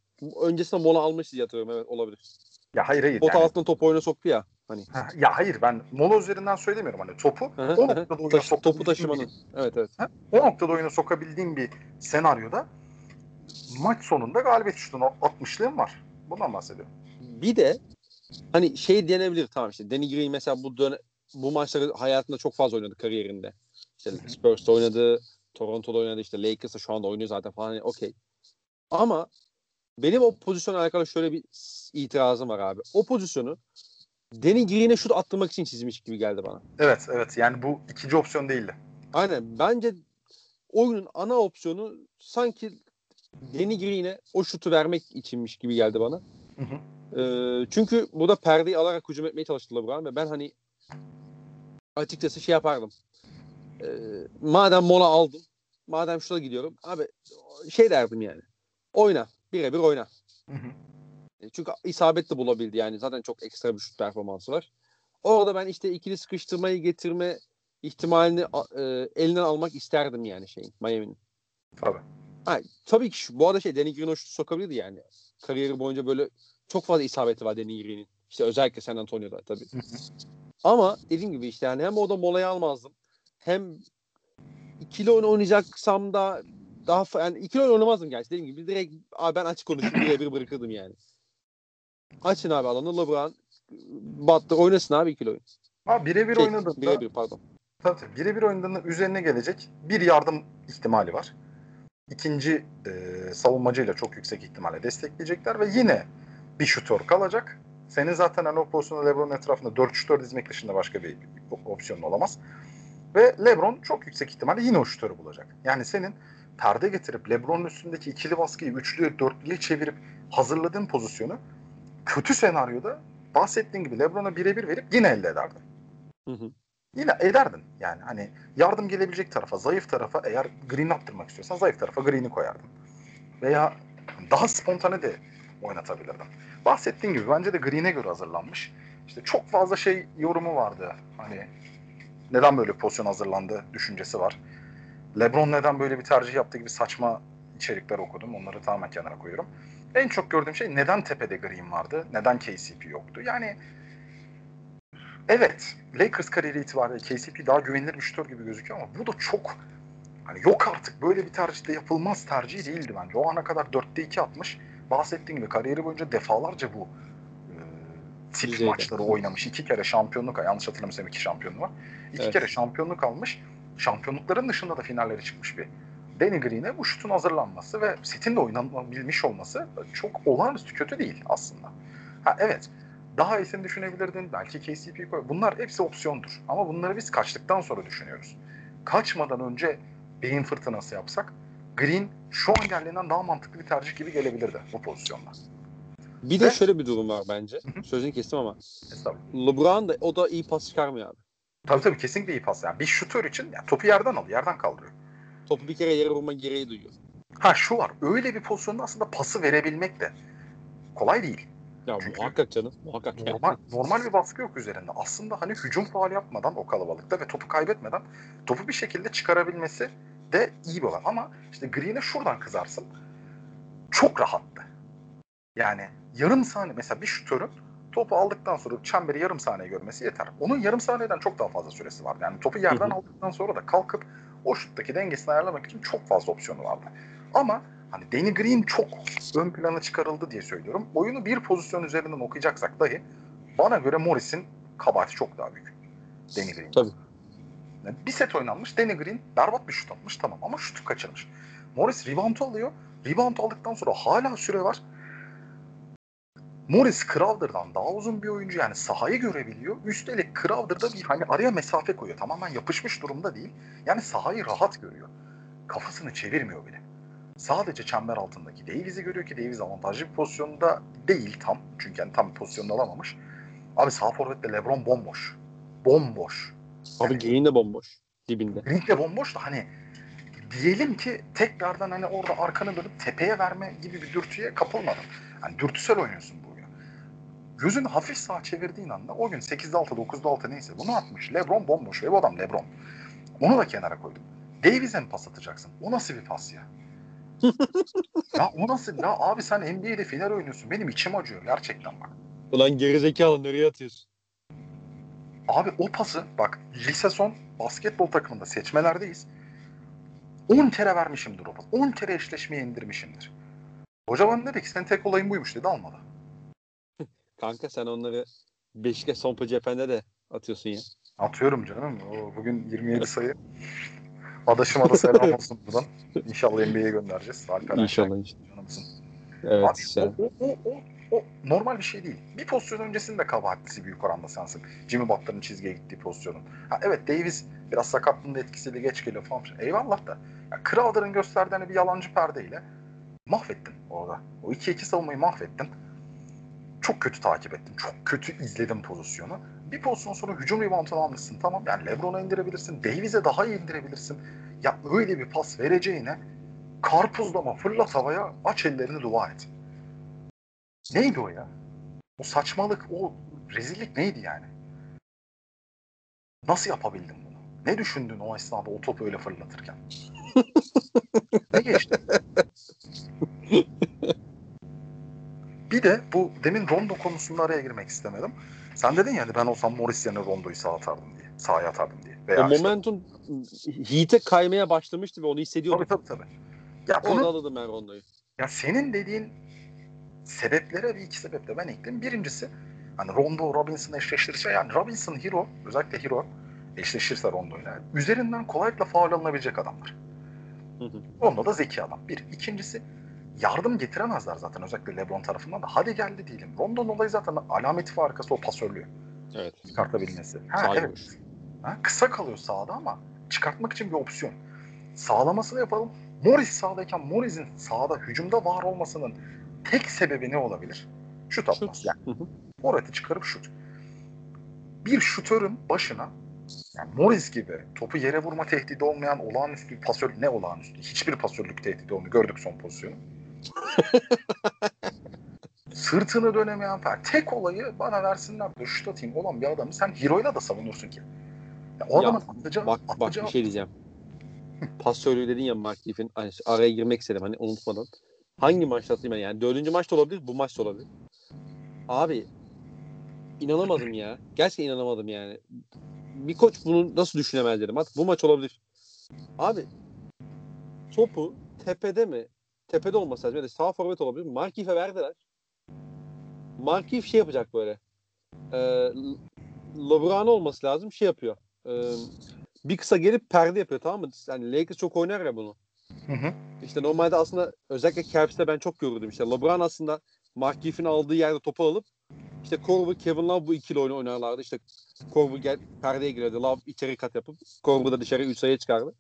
öncesinde mola almışız diye hatırlıyorum. Evet olabilir. Ya hayır hayır. Pot yani- altına topu oyuna soktu ya. Hani Ha, ya hayır ben mola üzerinden söylemiyorum hani topu o noktada oyuna Taş- topu taşımanın. Evet evet. bir, o noktada oyuna sokabildiğin bir senaryoda maç sonunda galibiyet şutunu atmışlığım var. Bundan bahsediyorum. Bir de hani şey denebilir tamam işte Danny Green mesela bu döne, bu maçları hayatında çok fazla oynadı kariyerinde. İşte. Spurs'ta oynadı, Toronto'da oynadı, işte Lakers'ta şu anda oynuyor zaten falan. Hani okey. Ama benim o pozisyonla alakalı şöyle bir itirazım var abi. O pozisyonu Danny Green'e şut attırmak için çizmiş gibi geldi bana. Evet evet yani bu ikinci opsiyon değildi. Aynen. Bence oyunun ana opsiyonu sanki Danny Green'e o şutu vermek içinmiş gibi geldi bana. Hı hı. Ee, çünkü burada perdeyi alarak hücum etmeye çalıştı LeBron ve ben hani açıkçası şey yapardım. Ee, madem mola aldım, madem şurada gidiyorum, abi şey derdim yani. Oyna, birebir oyna. Hı hı. E, Çünkü isabet de bulabildi yani. Zaten çok ekstra bir şut performansı var. Orada ben işte ikili sıkıştırmayı getirme ihtimalini e, elinden almak isterdim yani şeyin Miami'nin. Tabii. Ha, tabii ki şu, bu arada şey Danny Green o şutu sokabilirdi yani. Kariyeri boyunca böyle çok fazla isabeti var Danny Green'in. İşte özellikle San Antonio'da tabii. Ama dediğim gibi işte yani hem orada molayı almazdım. Hem ikili oyun oynayacaksam da daha yani ikili oyun oynamazdım gerçi. Dediğim gibi direkt abi ben açık konuşayım birebir bırakırdım yani. Açın abi alanı LeBron Butler oynasın abi ikili oyun. Ha birebir Şey, oynadığında birebir pardon. tabii, tabii, birebir oynadığında üzerine gelecek bir yardım ihtimali var. İkinci e, savunmacıyla çok yüksek ihtimalle destekleyecekler ve yine bir şutör kalacak. Senin zaten hani o pozisyonda LeBron'un etrafında 4 şutör dizmek dışında başka bir opsiyonun olamaz. Ve LeBron çok yüksek ihtimalle yine o şutörü bulacak. Yani senin perde getirip LeBron'un üstündeki ikili baskıyı üçlü, dörtlüye çevirip hazırladığın pozisyonu kötü senaryoda bahsettiğin gibi LeBron'a birebir verip yine elde ederdin. Hı hı. Yine ederdin. Yani hani yardım gelebilecek tarafa, zayıf tarafa eğer Green attırmak istiyorsan zayıf tarafa Green'i koyardın. Veya daha spontane de oynatabilirdin. Bahsettiğin gibi bence de Green'e göre hazırlanmış. İşte çok fazla şey yorumu vardı. Hani neden böyle pozisyon hazırlandı düşüncesi var. LeBron neden böyle bir tercih yaptığı gibi saçma içerikler okudum. Onları tamamen kenara koyuyorum. En çok gördüğüm şey neden tepede Green vardı? Neden KCP yoktu? Yani evet Lakers kariyeri itibariyle KCP daha güvenilir bir şutör gibi gözüküyor ama bu da çok hani yok artık böyle bir tercih de yapılmaz tercih değildi bence. O ana kadar 4'te 2 atmış. Bahsettiğim gibi kariyeri boyunca defalarca bu e, tip Düzeyde. maçları oynamış. İki kere şampiyonluk yanlış hatırlamıyorsam iki şampiyonluğu var. İki Evet. kere şampiyonluk almış. Şampiyonlukların dışında da finallere çıkmış bir Danny Green'e bu şutun hazırlanması ve setin de oynanabilmiş olması çok olağanüstü kötü değil aslında. Ha evet daha iyisini düşünebilirdin. Belki KCP koy. Bunlar hepsi opsiyondur. Ama bunları biz kaçtıktan sonra düşünüyoruz. Kaçmadan önce beyin fırtınası yapsak Green şu an geldiğinden daha mantıklı bir tercih gibi gelebilirdi bu pozisyonda. Bir de Ve- şöyle bir durum var bence. Sözünü kestim ama. LeBron da o da iyi pas çıkarmıyor abi. Tabii tabii kesinlikle iyi pas. Yani bir şutör için yani topu yerden alıyor, yerden kaldırıyor. Topu bir kere yere vurma gereği duyuyor. Ha şu var. Öyle bir pozisyonda aslında pası verebilmek de kolay değil. Ya Çünkü- muhakkak canım. Muhakkak yani. Normal, normal bir baskı yok üzerinde. Aslında hani hücum faal yapmadan o kalabalıkta ve topu kaybetmeden topu bir şekilde çıkarabilmesi de iyi bir olan. Ama işte Green'e şuradan kızarsın. Çok rahattı. Yani yarım saniye mesela bir şutörün topu aldıktan sonra çemberi yarım saniye görmesi yeter. Onun yarım saniyeden çok daha fazla süresi vardı. Yani topu yerden Hı hı. aldıktan sonra da kalkıp o şuttaki dengesini ayarlamak için çok fazla opsiyonu vardı. Ama hani Danny Green çok ön plana çıkarıldı diye söylüyorum. Oyunu bir pozisyon üzerinden okuyacaksak dahi bana göre Morris'in kabahati çok daha büyük. Danny Green. Tabii. Bir set oynanmış. Danny Green berbat bir şut atmış tamam ama şutu kaçırmış. Morris rebound alıyor. Rebound aldıktan sonra hala süre var. Morris Crowder'dan daha uzun bir oyuncu yani sahayı görebiliyor. Üstelik Crowder'da bir hani araya mesafe koyuyor. Tamamen yapışmış durumda değil. Yani sahayı rahat görüyor. Kafasını çevirmiyor bile. Sadece çember altındaki Davis'i görüyor ki Davis avantajlı bir pozisyonda değil tam. Çünkü yani tam pozisyonda alamamış. Abi sağ forvette LeBron bomboş. Bomboş. Abi Green de bomboş. Dibinde. Green de bomboş da hani diyelim ki tekrardan hani orada arkanı dönüp tepeye verme gibi bir dürtüye kapılmadın. Hani dürtüsel oynuyorsun bu oyunu. Gözünü hafif sağa çevirdiğin anda o gün 8'de 6, 9'da 6 neyse bunu atmış. Lebron bomboş ve bu adam Lebron. Onu da kenara koydum. Davies'e mi pas atacaksın? O nasıl bir pas ya? ya o nasıl? Ya abi sen NBA'de final oynuyorsun. Benim içim acıyor gerçekten bak. Ulan gerizekalı nereye atıyorsun? Abi o pası bak lise son basketbol takımında seçmelerdeyiz. 10 kere vermişimdir o pası. 10 kere eşleşmeye indirmişimdir. Hoca bana dedi ki senin tek olayın buymuş dedi almadı. Kanka sen onları Beşiktaş son cephende de atıyorsun ya. Atıyorum canım. O, bugün 27 sayı. Adaşıma da selam olsun buradan. İnşallah NBA'ye göndereceğiz. Alperen İnşallah. Canımızın. Evet. Abi sen- o, o, o, o, normal bir şey değil. Bir pozisyon öncesinde kabahatlisi büyük oranda sensin. Jimmy Butler'ın çizgiye gittiği pozisyonun. Ha, evet Davis biraz sakatlığının da etkisiyle geç geliyor falan. Eyvallah da. Ya, Crowder'ın gösterdiği hani bir yalancı perdeyle mahvettin orada. O 2-2 savunmayı mahvettin. Çok kötü takip ettim. Çok kötü izledim pozisyonu. Bir pozisyon sonra hücum reboundunu almışsın. Tamam yani Lebron'a indirebilirsin. Davis'e daha iyi indirebilirsin. Ya öyle bir pas vereceğine karpuzlama fırlat havaya aç ellerini dua et. Neydi o ya? O saçmalık, o rezillik neydi yani? Nasıl yapabildin bunu? Ne düşündün o esnada o topu öyle fırlatırken? ne geçti? Bir de bu demin Rondo konusunda araya girmek istemedim. Sen dedin ya hani ben olsam Morris yerine Rondo'yu sağa atardım diye. Sahaya atardım diye. Veya O işte- momentum Heat'e kaymaya başlamıştı ve onu hissediyordum. Tabii tabii tabii. Ya bunu Orada alırdım ben Rondo'yu. Ya senin dediğin sebeplere bir iki sebeple ben ekleyeyim. Birincisi hani Rondo Robinson eşleştirirse yani Robinson Hero özellikle Hero eşleşirse Rondo ile üzerinden kolaylıkla faul alınabilecek adamlar. Hı hı. Rondo da zeki adam. Bir. İkincisi yardım getiremezler zaten özellikle LeBron tarafından da. Hadi geldi diyelim. Rondo'nun olayı zaten alameti farkası o pasörlüğü Evet. çıkartabilmesi. Ha, Sağ evet. Ha, kısa kalıyor sağda ama çıkartmak için bir opsiyon. Sağlamasını yapalım. Morris sağdayken Morris'in sağda hücumda var olmasının tek sebebi ne olabilir? Şut. Şut. Yani. Morat'ı çıkarıp şut. Bir şutörün başına yani Morris gibi topu yere vurma tehdidi olmayan olağanüstü bir pasör ne olağanüstü? Hiçbir pasörlük tehdidi olmuyor. Gördük son pozisyonu. Sırtını dönemeyen falan. Tek olayı bana versinler de şut atayım olan bir adamı sen hero'yla da savunursun ki. Ya o adamın atacağı, Bak bak atacağı bir şey diyeceğim. Pasörlüğü dedin ya Mark Leaf'in hani araya girmek istedim hani unutmadan. Hangi maçta atayım ben yani dördüncü maçta olabilir bu maçta olabilir. Abi inanamadım ya. Gerçekten inanamadım yani. Bir koç bunu nasıl düşünemez dedim. Artık bu maç olabilir. Abi topu tepede mi? Tepede olması lazım. Ya da sağ forvet olabilir. Markif'e verdiler. Markif şey yapacak böyle. Ee, LeBron olması lazım. Şey yapıyor. Ee, bir kısa gelip perde yapıyor tamam mı? Yani Lakers çok oynar ya bunu. Hı hı. İşte normalde aslında özellikle Cavs'te ben çok gördüm işte. LeBron aslında Mark Giff'in aldığı yerde topu alıp işte Korver, Kevin Love bu ikili oyunu oynarlardı. İşte Korver gel perdeye giriyordu. Love içeri kat yapıp Korver da dışarı 3 sayı çıkardı.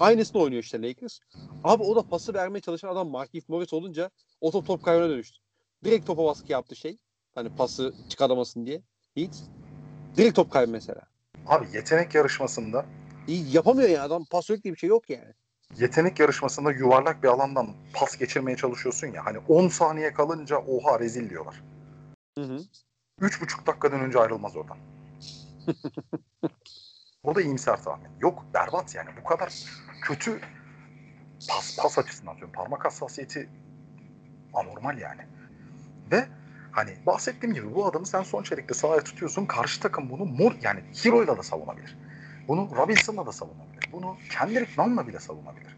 Aynısını oynuyor işte Lakers. Abi o da pası vermeye çalışan adam Markieff Morris olunca o top top kaybına dönüştü. Direkt topa baskı yaptı şey. Hani pası çıkaramasın diye. Heat. Direkt top kaybı mesela. Abi yetenek yarışmasında İyi yapamıyor ya adam pas yok diye bir şey yok yani. Yetenek yarışmasında yuvarlak bir alandan pas geçirmeye çalışıyorsun ya hani 10 saniye kalınca oha rezil diyorlar. Hı hı. 3,5 dakikadan önce ayrılmaz oradan. o da iyimser tahmin. Yok berbat yani bu kadar kötü pas, pas açısından diyorum. Parmak hassasiyeti anormal yani. Ve hani bahsettiğim gibi bu adamı sen son çeyrekte sahaya tutuyorsun. Karşı takım bunu mor yani Hero'yla da savunabilir. Bunu Robinson'la da savunabilir. Bunu Kendrick Nunn'la bile savunabilir.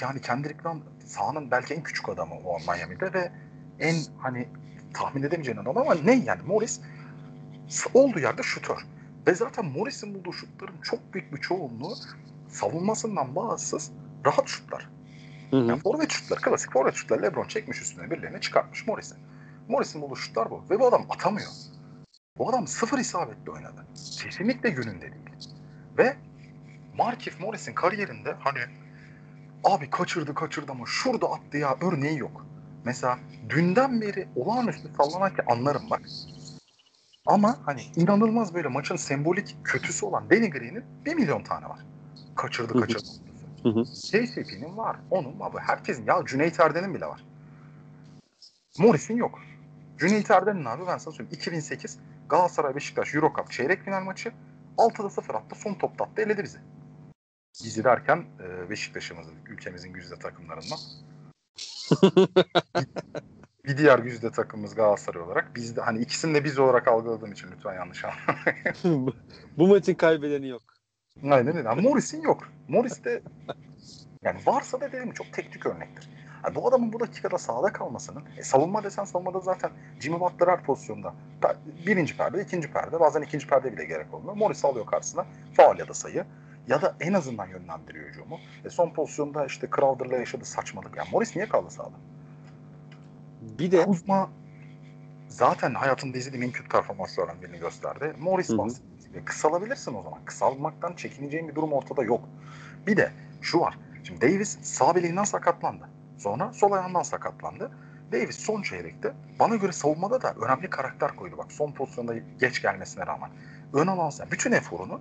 Yani Kendrick Nunn sahanın belki en küçük adamı o Miami'de ve en hani tahmin edemeyeceğin adam ama ne yani Morris olduğu yerde şutör. Ve zaten Morris'in bulduğu şutların çok büyük bir çoğunluğu savunmasından bağımsız rahat şutlar. Hı hı. Yani forvet şutları, klasik forvet şutları LeBron çekmiş üstüne birilerini çıkartmış Morris'i. Morris'in bulduğu şutlar bu. Ve bu adam atamıyor. Bu adam sıfır isabetli oynadı. Kesinlikle gününde değil. Ve Markif Morris'in kariyerinde hani abi kaçırdı kaçırdı ama şurada attı ya örneği yok. Mesela dünden beri olağanüstü sallanan ki anlarım bak. Ama hani inanılmaz böyle maçın sembolik kötüsü olan Danny Green'in bir milyon tane var. Kaçırdı kaçırdı. KCP'nin var. Onun var. Herkesin. Ya Cüneyt Erden'in bile var. Morris'in yok. Cüneyt Erden'in abi ben sana söyleyeyim. 2008 Galatasaray Beşiktaş Euro Cup çeyrek final maçı 6'da 0 attı. Son topta attı. Eledi bizi. Bizi derken e, Beşiktaş'ımızın, ülkemizin güzide takımlarından. bir diğer güzide takımımız Galatasaray olarak. Biz de hani ikisini de biz olarak algıladığım için lütfen yanlış anlamayın. Bu maçın kaybedeni yok. Aynen öyle. Yani Morris'in yok. Morris de yani varsa da dedim çok teknik örnektir. Yani bu adamın bu dakikada sahada kalmasının e, savunma desen savunmada zaten Jimmy Butler her pozisyonda birinci perde, ikinci perde bazen ikinci perde bile gerek olmuyor. Morris alıyor karşısına faal ya da sayı ya da en azından yönlendiriyor hücumu. E, son pozisyonda işte Crowder'la yaşadı saçmalık. Yani Morris niye kaldı sahada? Bir de Kuzma zaten hayatımda izlediğim en kötü performanslardan birini gösterdi. Morris bahsettiğimiz gibi kısalabilirsin o zaman. Kısalmaktan çekineceğin bir durum ortada yok. Bir de şu var. Şimdi Davis sağ bileğinden sakatlandı. Sonra sol ayağından sakatlandı. Davis son çeyrekte bana göre savunmada da önemli karakter koydu. Bak son pozisyonda geç gelmesine rağmen. Ön alan bütün eforunu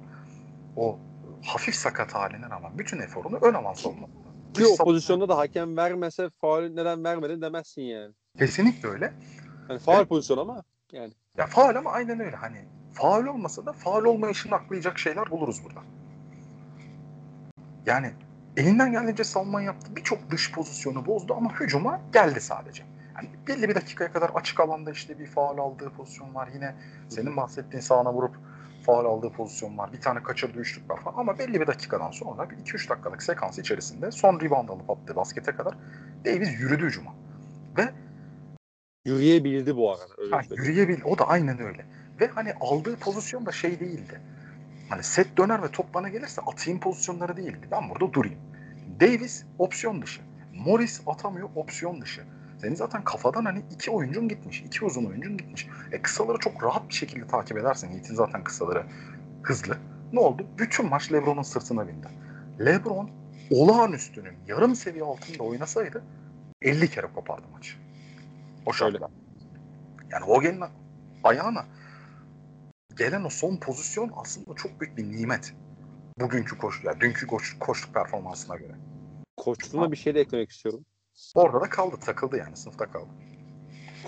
o hafif sakat haline rağmen bütün eforunu ön alan savunma. ki o pozisyonda da hakem vermese faul neden vermedin demezsin yani. Kesinlikle öyle. Hani faul Evet. pozisyon ama yani. Ya faal ama aynen öyle. Hani faal olmasa da faal olmayışını aklayacak şeyler buluruz burada. Yani elinden geldiğince savunma yaptı. Birçok dış pozisyonu bozdu ama hücuma geldi sadece. Yani belli bir dakikaya kadar açık alanda işte bir faal aldığı pozisyon var. Yine senin bahsettiğin sağına vurup faal aldığı pozisyon var. Bir tane kaçırdığı üçlük var falan. Ama belli bir dakikadan sonra bir 2-3 dakikalık sekans içerisinde son rebound alıp attığı baskete kadar Davis yürüdü hücuma. Ve Yürüyebildi bu arada. Öyle Ha, söyleyeyim. yürüyebil. O da aynen öyle. Ve hani aldığı pozisyon da şey değildi. Hani set döner ve top bana gelirse atayım pozisyonları değildi. Ben burada durayım. Davis opsiyon dışı. Morris atamıyor opsiyon dışı. Senin zaten kafadan hani iki oyuncun gitmiş. iki uzun oyuncun gitmiş. E kısaları çok rahat bir şekilde takip edersin. Yiğit'in zaten kısaları hızlı. Ne oldu? Bütün maç LeBron'un sırtına bindi. LeBron olağanüstünün yarım seviye altında oynasaydı 50 kere kopardı maçı. O şartlar. Yani Vogel'in ayağına gelen o son pozisyon aslında çok büyük bir nimet. Bugünkü koş, yani dünkü koş, koşluk performansına göre. Koçluğuna bir şey de eklemek istiyorum. Orada da kaldı, takıldı yani sınıfta kaldı.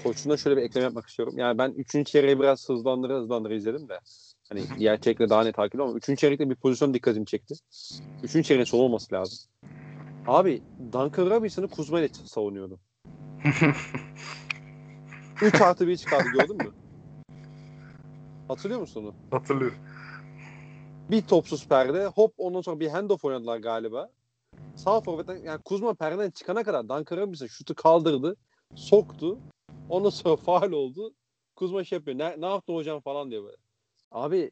Koçluğuna şöyle bir ekleme yapmak istiyorum. Yani ben 3. çeyreği biraz hızlandıra hızlandıra izledim de. Hani diğer çeyrekle daha net takip ama 3. çeyrekte bir pozisyon dikkatimi çekti. 3. çeyreğin son olması lazım. Abi Duncan Robinson'ı Kuzma ile savunuyordu. 3 artı 1 çıkardı gördün mü? Hatırlıyor musun onu? Hatırlıyorum. Bir topsuz perde. Hop ondan sonra bir handoff oynadılar galiba. Sağ forvetten yani Kuzma perdeden çıkana kadar Duncan Robinson şutu kaldırdı. Soktu. Ondan sonra faal oldu. Kuzma şey yapıyor. Ne, ne yaptın hocam falan diyor böyle. Abi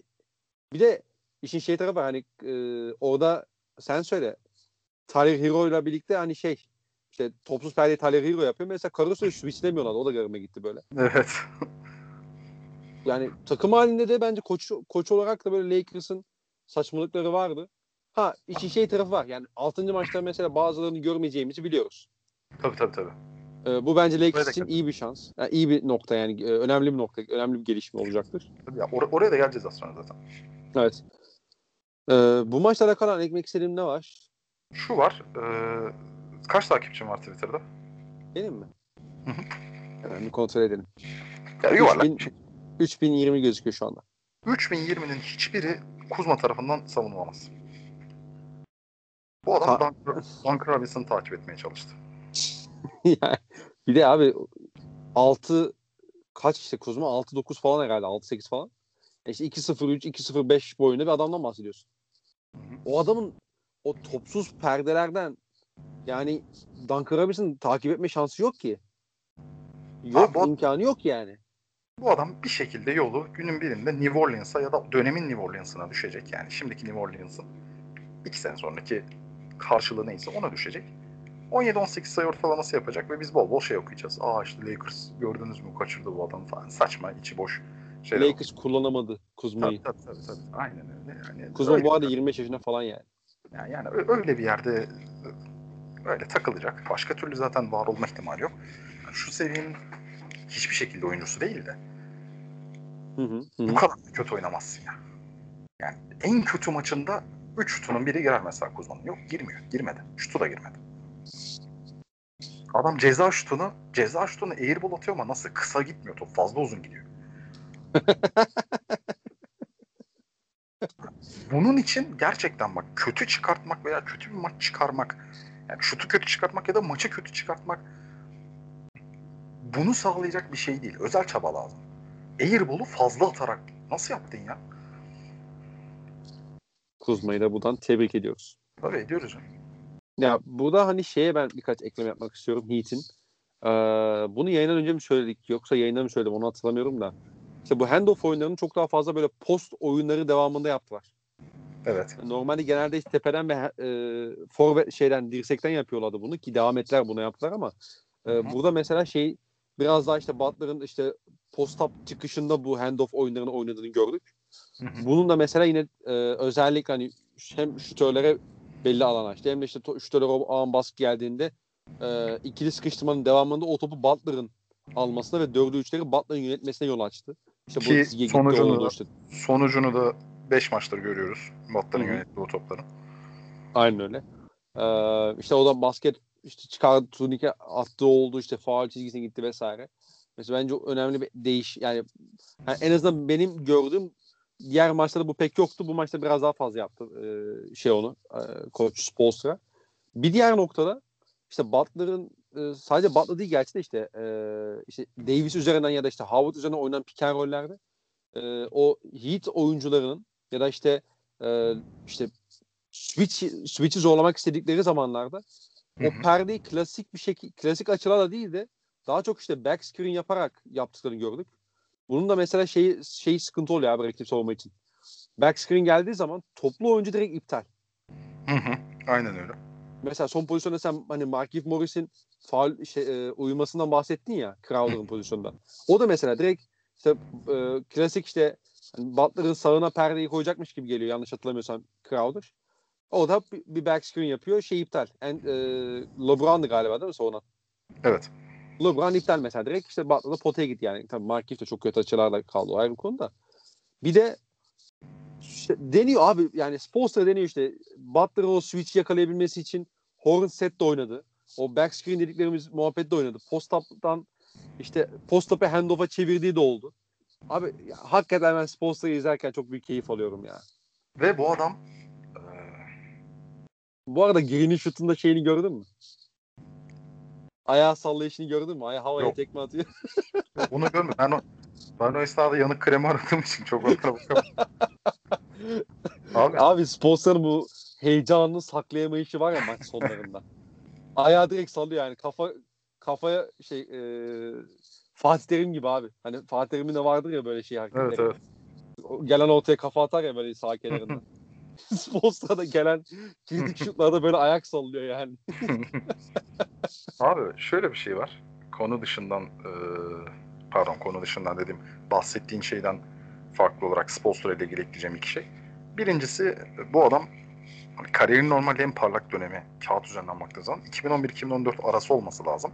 bir de işin şey tarafı hani e, orada sen söyle. Tyler Hero ile birlikte hani şey işte topsuz perdeyi Tyler Hero yapıyor. Mesela Caruso'yu switchlemiyorlar. O da garime gitti böyle. Evet. Yani takım halinde de bence koç, koç olarak da böyle Lakers'ın saçmalıkları vardı. Ha işin şey tarafı var. Yani 6. maçta mesela bazılarını görmeyeceğimizi biliyoruz. Tabii tabii tabii. Ee, bu bence Lakers için iyi bir şans. Yani iyi bir nokta yani e, önemli bir nokta, önemli bir gelişme olacaktır. Tabii ya, or- oraya da geleceğiz sonra zaten. Evet. Ee, bu maçlara kalan ekmek istediğim ne var? Şu var. E, kaç takipçim var Twitter'da? Benim mi? Hı hı. Hemen bir kontrol edelim. Ya, yuvarlak. 3000 3020 gözüküyor şu anda. 3020'nin hiçbiri Kuzma tarafından savunulmaz. Bu adam Duncan, Duncan Robinson'ı takip etmeye çalıştı. Yani bir de abi 6 kaç işte Kuzma 6-9 falan herhalde 6-8 falan. E İşte 2-0-3, 2-0-5 boyunda bir adamdan bahsediyorsun. O adamın o topsuz perdelerden yani Duncan Robinson'ı takip etme şansı yok ki. Yok Abi bu- imkanı yok yani. Bu adam bir şekilde yolu günün birinde New Orleans'a ya da dönemin New Orleans'ına düşecek. Yani şimdiki New Orleans'ın iki sene sonraki karşılığı neyse ona düşecek. 17-18 sayı ortalaması yapacak ve biz bol bol şey okuyacağız. Aa işte Lakers gördünüz mü kaçırdı bu adam falan. Saçma, içi boş şeyler. Lakers kullanamadı Kuzma'yı. Tabii, tabii, tabii, tabii. Aynen öyle. Yani Kuzma bu arada 25 yaşında falan yani. yani, yani öyle bir yerde öyle takılacak. Başka türlü zaten var olma ihtimali yok. Yani şu seviyenin hiçbir şekilde oyuncusu değil de Hı hı, hı bu kadar kötü oynamazsın ya. Yani en kötü maçında 3 şutunun biri girer mesela Kuzma'nın. Yok girmiyor. Girmedi. Şutu da girmedi. Adam ceza şutunu ceza şutunu airball atıyor ama nasıl kısa gitmiyor top. Fazla uzun gidiyor. Bunun için gerçekten bak kötü çıkartmak veya kötü bir maç çıkarmak yani şutu kötü çıkartmak ya da maçı kötü çıkartmak bunu sağlayacak bir şey değil. Özel çaba lazım. Airball'u fazla atarak nasıl yaptın ya? Kuzma'yı da buradan tebrik ediyoruz. Tabii ediyoruz. ya. Burada hani şeye ben birkaç ekleme yapmak istiyorum Heat'in. Ee, bunu yayından önce mi söyledik yoksa yayında mı söyledim onu hatırlamıyorum da. İşte bu handoff oyunlarını çok daha fazla böyle post oyunları devamında yaptılar. Evet. Normalde genelde işte tepeden ve e, forvet şeyden dirsekten yapıyorlardı bunu ki devam ettiler bunu yaptılar ama e, burada mesela şey biraz daha işte Butler'ın işte post-up çıkışında bu handoff oyunlarını oynadığını gördük. Bunun da mesela yine e, özellikle hani hem şütörlere belli alan açtı hem de işte şütörlere o ağın baskı geldiğinde e, ikili sıkıştırmanın devamında o topu Butler'ın almasına ve dördü üçleri Butler'ın yönetmesine yol açtı. İşte Ki bu sonucunu da- işte. Sonucunu da 5 maçtır görüyoruz. Butler'ın yönettiği o topları. Aynen öyle. Ee, işte o da basket işte çıkar turnike attığı oldu işte faul çizgisine gitti vesaire. Mesela bence önemli bir değiş yani, yani en azından benim gördüğüm diğer maçlarda bu pek yoktu. Bu maçta biraz daha fazla yaptı e, şey onu e, koç Spolstra. Bir diğer noktada işte Butler'ın e, sadece Butler değil gerçi de işte e, işte Davis üzerinden ya da işte Howard üzerinden oynanan pick and roll'lerde e, o Heat oyuncularının ya da işte e, işte switch switch'i zorlamak istedikleri zamanlarda Hı o perdeyi klasik bir şekilde klasik açılarla değil de daha çok işte back screen yaparak yaptıklarını gördük. Bunun da mesela şey şey sıkıntı oluyor abi rakip savunma için. Back screen geldiği zaman toplu oyuncu direkt iptal. Hı hı. Aynen öyle. Mesela son pozisyonda sen hani Markieff Morris'in faul şey, e, uyumasından bahsettin ya Crowder'ın pozisyonda. O da mesela direkt işte e, klasik işte hani Butler'ın sağına perdeyi koyacakmış gibi geliyor yanlış hatırlamıyorsam Crowder. O da bir, back screen yapıyor. Şey iptal. En, e, LeBron'du galiba değil mi sonra? Evet. LeBron iptal mesela direkt işte Butler'da potaya gitti yani. Tabii Markieff de çok kötü açılarla kaldı o ayrı bir konu da. Bir de işte deniyor abi yani Spolstra deniyor işte Butler'ın o switch yakalayabilmesi için Horn set de oynadı. O back screen dediklerimiz muhabbet de oynadı. Post up'tan işte post up'e handoff'a çevirdiği de oldu. Abi ya, hakikaten ben Spolstra'yı izlerken çok büyük keyif alıyorum ya. Ve bu adam Bu arada Green'in şutunda şeyini gördün mü? Ayağı sallayışını gördün mü? Ayağı havaya Yok. tekme atıyor. bunu görmedim. Ben o, ben o esnada yanık kremi aradığım için çok bakamadım. Abi Abi Spolstra'nın bu heyecanını saklayamayışı var ya maç sonlarında. Ayağı direkt sallıyor yani. Kafa kafaya şey e, Fatih Terim gibi abi. Hani Fatih Terim'in de vardır ya böyle şey hareketleri. evet evet. Gelen ortaya kafa atar ya böyle sağ kenarında. Spolstra'da gelen kritik şutlarda böyle ayak sallıyor yani. Abi şöyle bir şey var. Konu dışından e, pardon konu dışından dediğim bahsettiğin şeyden farklı olarak Spolstra ile ilgili ekleyeceğim iki şey. Birincisi bu adam hani kariyerin normalde en parlak dönemi kağıt üzerinden baktığı zaman 2011-2014 arası olması lazım.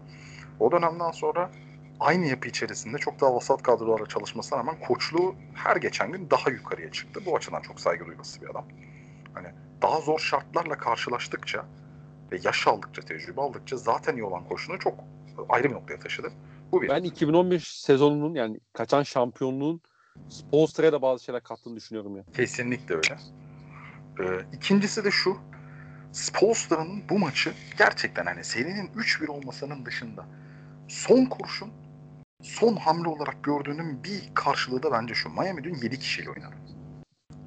O dönemden sonra aynı yapı içerisinde çok daha vasat kadrolarla çalışmasına rağmen koçluğu her geçen gün daha yukarıya çıktı. Bu açıdan çok saygı duyulası bir adam. Hani daha zor şartlarla karşılaştıkça ve yaş aldıkça, tecrübe aldıkça zaten iyi olan koçluğunu çok ayrı bir noktaya taşıdı. Bu bir. Ben 2015 sezonunun yani kaçan şampiyonluğun Spolstra'ya da bazı şeyler kattığını düşünüyorum ya. Kesinlikle öyle. Ee, ikincisi de şu. Spolstra'nın bu maçı gerçekten hani serinin 3-1 olmasının dışında son kurşun son hamle olarak gördüğünün bir karşılığı da bence şu. Miami dün 7 kişiyle oynadı.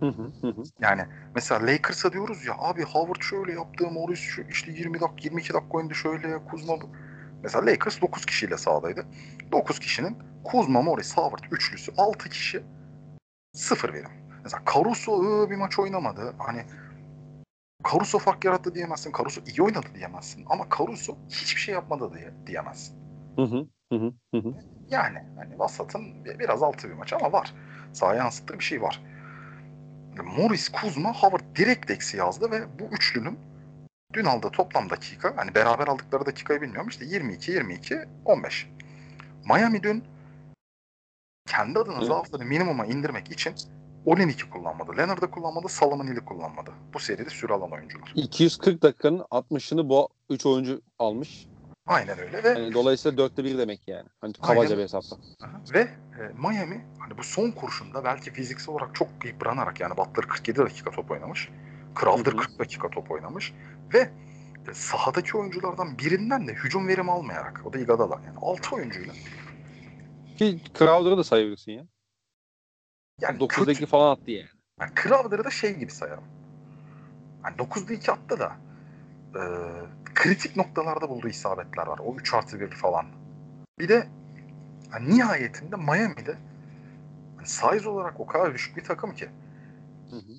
Hı hı hı hı. Yani mesela Lakers'a diyoruz ya abi Howard şöyle yaptı, Morris şu işte 20 dakika 22 dakika oynadı şöyle, Kuzma. Mesela Lakers 9 kişiyle sahadaydı. 9 kişinin Kuzma, Morris, Howard üçlüsü 6 kişi sıfır verim. Mesela Caruso ıı, bir maç oynamadı. Hani Caruso fark yarattı diyemezsin. Caruso iyi oynadı diyemezsin. Ama Caruso hiçbir şey yapmadı diye diyemezsin. Hı hı hı hı hı hı. Yani hani Vasat'ın bir- biraz altı bir maç ama var. Sahaya yansıttığı bir şey var. Morris, Kuzma, Howard direkt eksi yazdı ve bu üçlünün dün aldığı toplam dakika, hani beraber aldıkları dakikayı bilmiyorum işte 22, 22, 15. Miami dün kendi adına Evet. zaafları minimuma indirmek için Oleniki kullanmadı. Leonard'ı kullanmadı, Solomon Hill'i kullanmadı. Bu seride süre alan oyuncular. 240 dakikanın 60'ını bu 3 oyuncu almış. Aynen öyle ve Yani dolayısıyla dörtte bir demek yani. Hani Aynen. kabaca bir hesapla. Aha. Ve e, Miami hani bu son kurşunda belki fiziksel olarak çok yıpranarak yani Butler 47 dakika top oynamış. Crowder Hı hı. 40 dakika top oynamış. Ve e, sahadaki oyunculardan birinden de hücum verimi almayarak o da Iguodala yani 6 oyuncuyla Ki Crowder'ı da sayabilirsin ya. yani 9'da kötü, 2 falan attı yani. yani Crowder'ı da şey gibi sayarım. Yani 9'da 2 attı da e, kritik noktalarda bulduğu isabetler var. O 3 artı 1 falan. Bir de yani nihayetinde Miami'de yani size olarak o kadar düşük bir takım ki Hı hı.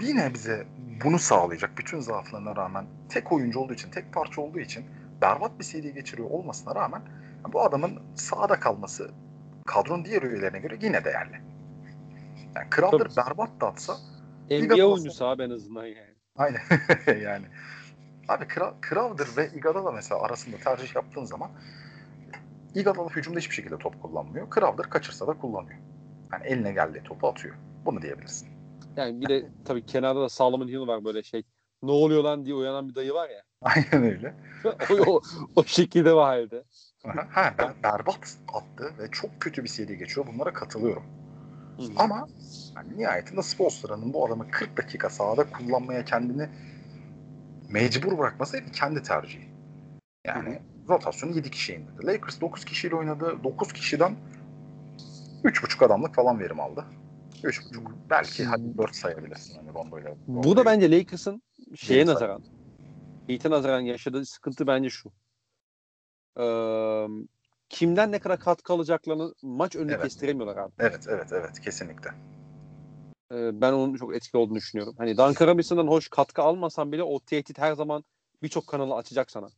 bir nebze bunu sağlayacak bütün zaaflarına rağmen tek oyuncu olduğu için, tek parça olduğu için berbat bir seri geçiriyor olmasına rağmen bu adamın sahada kalması kadronun diğer üyelerine göre yine değerli. Yani Crowder Tabii. berbat da atsa NBA oyuncusu abi en azından yani. aynen yani. Abi Kra- Crowder ve Iguodala mesela arasında tercih yaptığın zaman Iguodala hücumda hiçbir şekilde top kullanmıyor. Crowder kaçırsa da kullanıyor. Yani eline geldiği topu atıyor. Bunu diyebilirsin. Yani bir de tabii kenarda da Solomon Hill var böyle şey. Ne oluyor lan diye uyanan bir dayı var ya. Aynen öyle. o, o, o şekilde var halde. Ha, ber- berbat attı ve çok kötü bir seri geçiyor. Bunlara katılıyorum. Hı. Ama yani nihayetinde Spolstra'nın bu adamı 40 dakika sahada kullanmaya kendini mecbur bırakması hep kendi tercihi. Yani rotasyonu 7 kişiye indirdi. Lakers 9 kişiyle oynadı. 9 kişiden 3.5 adamlık falan verim aldı. 3.5. Belki hadi 4 sayabilirsin hani Rondo'yla. Bu da bence Lakers'ın şeye nazaran, Heat'e nazaran yaşadığı sıkıntı bence şu. Ee, kimden ne kadar katkı alacaklarını maç önünü Evet. kestiremiyorlar abi. Evet, evet, evet. Kesinlikle. Ee, ben onun çok etkili olduğunu düşünüyorum. Hani Duncan Robinson'dan hoş katkı almasan bile o tehdit her zaman birçok kanalı açacak sana.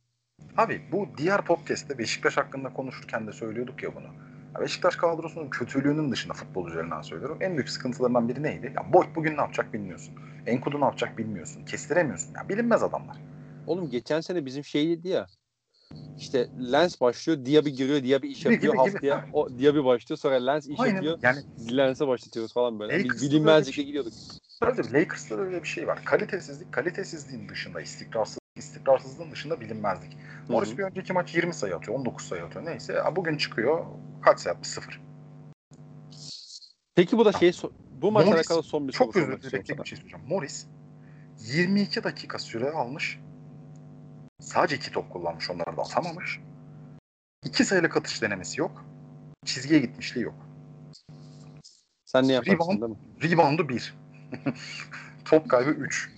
Abi bu diğer podcast'te Beşiktaş hakkında konuşurken de söylüyorduk ya bunu. Beşiktaş kadrosunun kötülüğünün dışında futbol üzerinden söylüyorum. En büyük sıkıntılarından biri neydi? Ya Boyd bugün ne yapacak bilmiyorsun. Enkudu ne yapacak bilmiyorsun. Kestiremiyorsun. Ya bilinmez adamlar. Oğlum geçen sene bizim şeydi ya. İşte Lens başlıyor, Diaby giriyor, Diaby iş Gibi, yapıyor. gibi, gibi. Haftaya o Diaby başlıyor, sonra Lens iş Aynen. yapıyor. Yani Lens'e başlatıyoruz falan böyle. Bir Lakers'ta bilinmezlikle bir- gidiyorduk. Tabii Lakers'ta da öyle bir şey var. Kalitesizlik, kalitesizliğin dışında istikrarsızlık, istikrarsızlığın dışında bilinmezlik. Morris bir önceki maç 20 sayı atıyor, 19 sayı atıyor. Neyse bugün çıkıyor kaç sayı atmış? Sıfır. Peki bu da şey bu maçla alakalı son bir soru Çok özür dilerim bir şey söyleyeceğim. Morris 22 dakika süre almış. Sadece iki top kullanmış onları da atamamış. İki sayılık atış denemesi yok. Çizgiye gitmişliği yok. Sen ne yaparsın Rebound. değil mi? Reboundu 1. top kaybı 3.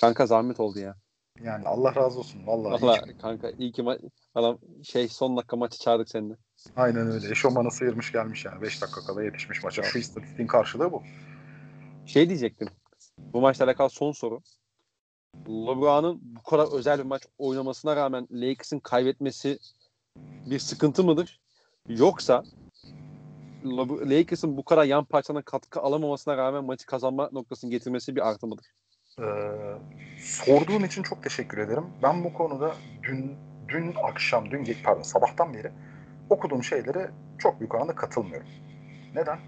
Kanka zahmet oldu ya. Yani Allah razı olsun. Vallahi. Valla hiç- kanka iyi ki ma- adam şey son dakika maçı çağırdık seninle. Aynen öyle. Eşofmanı sıyırmış gelmiş yani. 5 dakika kala yetişmiş maça. Şu istatistiğin karşılığı bu. Şey diyecektim. Bu maçla alakalı son soru. LeBron'un bu kadar özel bir maç oynamasına rağmen Lakers'ın kaybetmesi bir sıkıntı mıdır? Yoksa Lakers'ın bu kadar yan parçana katkı alamamasına rağmen maçı kazanma noktasını getirmesi bir artı mıdır? Ee, sorduğun için çok teşekkür ederim. Ben bu konuda dün dün akşam, dün pardon sabahtan beri okuduğum şeylere çok büyük oranda katılmıyorum. Neden?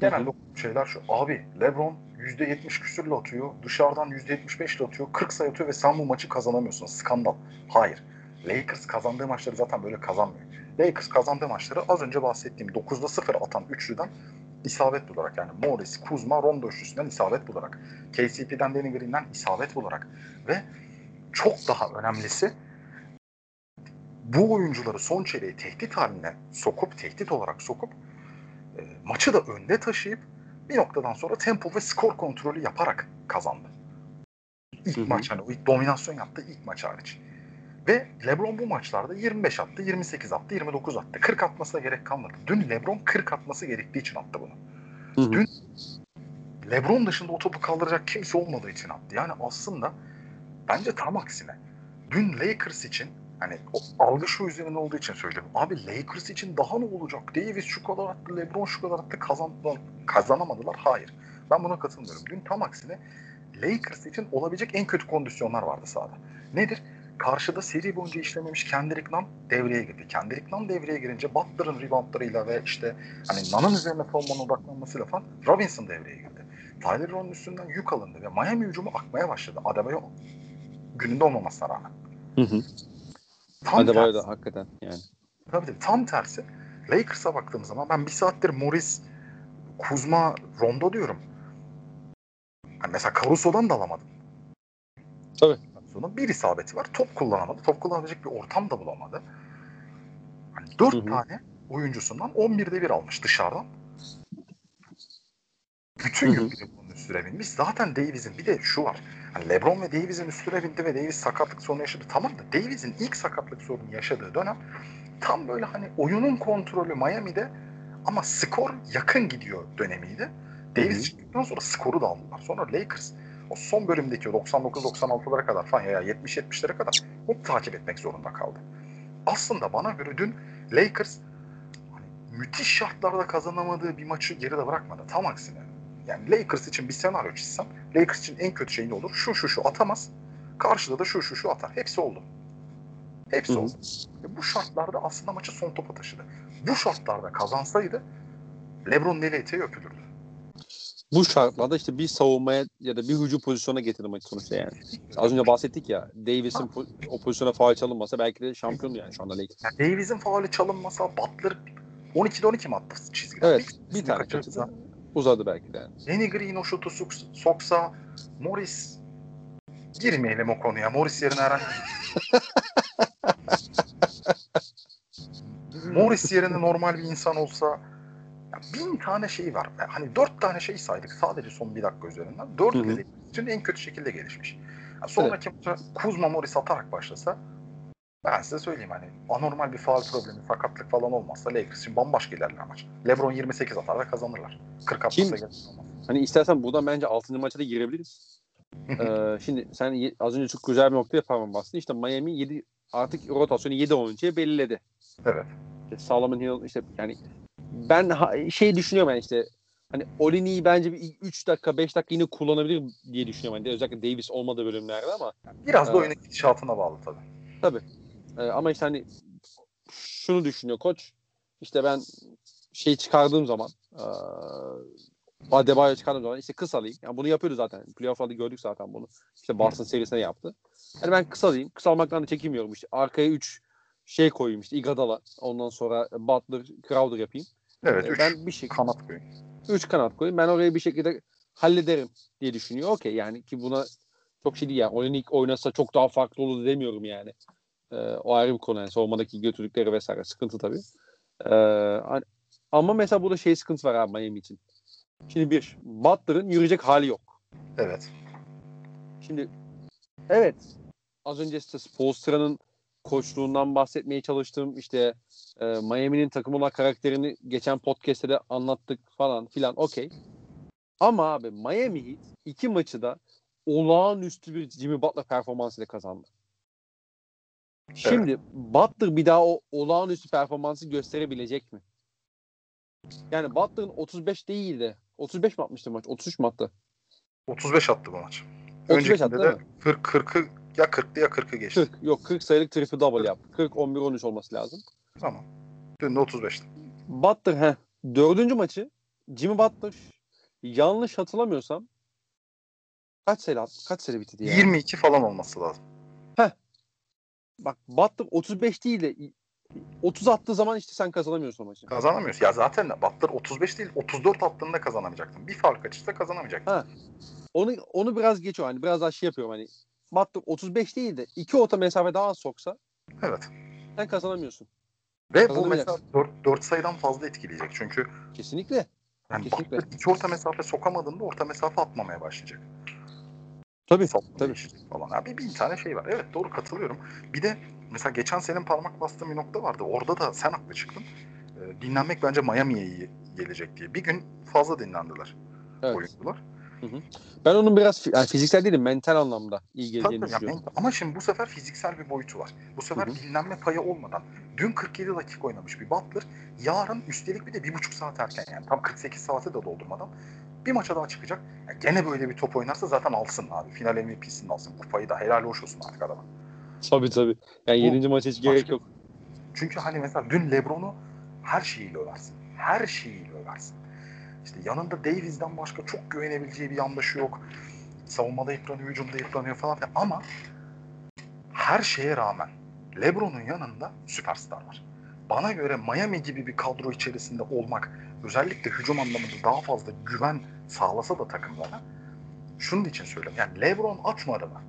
Genelde okuduğum şeyler şu. Abi LeBron %70 küsürle atıyor. Dışarıdan %75 ile atıyor. 40 sayı atıyor ve sen bu maçı kazanamıyorsun. Skandal. Hayır. Lakers kazandığı maçları zaten böyle kazanmıyor. Lakers kazandığı maçları az önce bahsettiğim 9'da 0 atan üçlüden isabet bularak yani Morris, Kuzma, Rondo üçlüsünden isabet bularak KCP'den Danny Green'den isabet bularak ve çok daha önemlisi bu oyuncuları son çeyreğe tehdit haline sokup, tehdit olarak sokup e, maçı da önde taşıyıp bir noktadan sonra tempo ve skor kontrolü yaparak kazandı. İlk Hı hı. maç hani o ilk dominasyon yaptı ilk maç hariç. Ve LeBron bu maçlarda 25 attı, 28 attı, 29 attı. 40 atmasına gerek kalmadı. Dün LeBron 40 atması gerektiği için attı bunu. Hı hı. Dün LeBron dışında o topu kaldıracak kimse olmadığı için attı. Yani aslında bence tam aksine. Dün Lakers için hani o algı şu üzerine olduğu için söylüyorum. Abi Lakers için daha ne olacak? Davis şu kadar attı, LeBron şu kadar attı kazandılar, kazanamadılar. Hayır. Ben buna katılmıyorum. Dün tam aksine Lakers için olabilecek en kötü kondisyonlar vardı sahada. Nedir? Karşıda seri boyunca işlememiş Kendrick Nunn devreye girdi. Kendrick Nunn devreye girince Butler'ın reboundlarıyla ve işte hani Nunn'ın üzerine savunmanın odaklanmasıyla falan Robinson devreye girdi. Tyler Hero'nun üstünden yük alındı ve Miami hücumu akmaya başladı. Adebayo gününde olmamasına rağmen. Hı hı. Tam Adebayo tersi. da hakikaten yani. Tabii tabii tam tersi. Lakers'a baktığım zaman ben bir saattir Morris, Kuzma, Rondo diyorum. Hani mesela Caruso'dan da alamadım. Tabii. Caruso'nun bir isabeti var. Top kullanamadı. Top kullanabilecek bir ortam da bulamadı. Hani 4 Hı hı. tane oyuncusundan 11'de bir almış dışarıdan. Bütün hı. yükünü bunun üstüne binmiş. Zaten Davis'in bir de şu var. Hani LeBron ve Davis'in üstüne bindi ve Davis sakatlık sorunu yaşadı. Tamam da Davis'in ilk sakatlık sorunu yaşadığı dönem tam böyle hani oyunun kontrolü Miami'de ama skor yakın gidiyor dönemiydi. Davis çıktıktan sonra skoru da aldılar. Sonra Lakers o son bölümdeki o 99-96'lara kadar falan ya 70-70'lere kadar hep takip etmek zorunda kaldı. Aslında bana göre dün Lakers hani müthiş şartlarda kazanamadığı bir maçı geride bırakmadı. Tam aksine. Yani Lakers için bir senaryo çizsem Lakers için en kötü şey ne olur? Şu şu şu atamaz. Karşıda da şu şu şu atar. Hepsi oldu. Hepsi Hı hı. oldu. Ve bu şartlarda aslında maçı son topa taşıdı. Bu şartlarda kazansaydı LeBron neli eteği öpülürdü. Bu şartlarda işte bir savunmaya ya da bir hücum pozisyona getirdi maçı sonuçta yani. Az önce bahsettik ya Davis'in po- o pozisyona faal çalınmasa belki de şampiyon yani şu anda Lakers. Yani Davis'in faali çalınmasa Butler 12'de 12 mi attı çizgiden? Evet bir ikisini tane kaçırdı. Uzadı belki de yani. Danny Green o şutu sok- soksa Morris girmeyelim o konuya. Morris yerine herhangi Morris yerine normal bir insan olsa ya bin tane şey var. Hani dört tane şey saydık sadece son bir dakika üzerinden. Dört de için en kötü şekilde gelişmiş. Ya sonraki maça Kuzma Morris atarak başlasa ben size söyleyeyim hani anormal bir faal problemi, sakatlık falan olmazsa Lakers için bambaşka ilerler maç. LeBron 28 atar ve kazanırlar. 40 atmasa Kim? gerek olmaz. Hani istersen buradan bence 6. maça da girebiliriz. ee, şimdi sen az önce çok güzel bir noktaya parmağın bastın. İşte Miami 7 artık rotasyonu 7 oyuncuya belirledi. Evet. İşte Solomon Hill işte yani ben ha- şey düşünüyorum yani işte hani Olini'yi bence bir 3 dakika 5 dakika yine kullanabilir diye düşünüyorum. Yani özellikle Davis olmadığı bölümlerde ama Biraz da Evet. oyunun gidişatına bağlı tabii. E, ama işte hani şunu düşünüyor koç. İşte ben şey çıkardığım zaman e, Adebayo çıkardığım zaman işte kısalayım. Yani bunu yapıyordu zaten. Playoff'larda gördük zaten bunu. İşte Boston serisine yaptı. Yani ben kısalayım. Kısalmaktan da çekinmiyorum işte. Arkaya 3 şey koyayım işte Iguodala. Ondan sonra Butler, Crowder yapayım. Evet. E, Üç ben bir şey kanat koyun. 3 kanat koyayım. Ben orayı bir şekilde hallederim diye düşünüyor. Okey yani ki buna çok şey değil yani. Olinik oynasa çok daha farklı olur demiyorum yani. Ee, o ayrı bir konu yani. Savunmadaki götürdükleri vesaire sıkıntı tabii. Hani- ama mesela burada şey sıkıntı var abi Miami için. Şimdi bir, Butler'ın yürüyecek hali yok. Evet. Şimdi evet az önce işte Spoelstra'nın koçluğundan bahsetmeye çalıştım. İşte e, Miami'nin takım olan karakterini geçen podcast'te de anlattık falan filan okey. Ama abi Miami Heat iki maçı da olağanüstü bir Jimmy Butler performansıyla kazandı. Şimdi Butler bir daha o olağanüstü performansı gösterebilecek mi? Yani Butler'ın 35 değil de 35 mi atmıştı maç? 33 mi attı? 35 attı bu maç. 35 attı Öncekinde değil de mi? 40 40'ı ya 40'tı ya 40'ı geçti. 40. Yok 40 sayılık triple double yaptı. 40 11 13 olması lazım. Tamam. Dün de 35'ti. Butler he. Dördüncü maçı Jimmy Butler yanlış hatırlamıyorsam kaç sayı attı? Kaç sayı bitirdi ya? 22 falan olması lazım. Bak Butler 35 değil de 30 attığı zaman işte sen kazanamıyorsun maçı. Kazanamıyoruz. Ya zaten Butler 35 değil 34 attığında kazanamayacaktın. Bir fark açırsa kazanamayacaktın. Ha. Onu onu biraz geçiyor hani biraz daha şey yapıyorum hani Butler 35 değil de 2 orta mesafe daha az soksa Evet. sen kazanamıyorsun. Ve bu mesela 4, 4 sayıdan fazla etkileyecek. Çünkü Kesinlikle. yani Kesinlikle. Butler iki orta mesafe sokamadığında orta mesafe atmamaya başlayacak. Tabii. Sapma Tabii. değişecek falan. Abi bin tane şey var. Evet doğru katılıyorum. Bir de mesela geçen senin parmak bastığın bir nokta vardı. Orada da sen haklı çıktın. Ee, dinlenmek bence Miami'ye iyi gelecek diye. Bir gün fazla dinlendiler Evet. oyuncular. Ben onun biraz yani fiziksel değilim mental anlamda iyi geleceğini tabii. Düşünüyorum. ben- ama şimdi bu sefer fiziksel bir boyutu var. Bu sefer Hı hı. dinlenme payı olmadan dün 47 dakika oynamış bir Butler yarın üstelik bir de bir buçuk saat erken yani tam 48 saate de doldurmadan bir maça daha çıkacak. Ya gene böyle bir top oynarsa zaten alsın abi. Final MVP'sini alsın. Kupayı da helal hoş olsun artık adama. Tabii tabii. Yani Bu- 7. maça hiç gerek başka- yok. Çünkü hani mesela dün LeBron'u her şeyiyle översin. Her şeyiyle översin. İşte yanında Davis'den başka çok güvenebileceği bir yandaşı yok. Savunmada yıpranıyor, hücumda yıpranıyor falan filan. Ama her şeye rağmen LeBron'un yanında süperstar var. Bana göre Miami gibi bir kadro içerisinde olmak özellikle hücum anlamında daha fazla güven sağlasa da takımlara şunun için söylüyorum. Yani LeBron atmadı mı?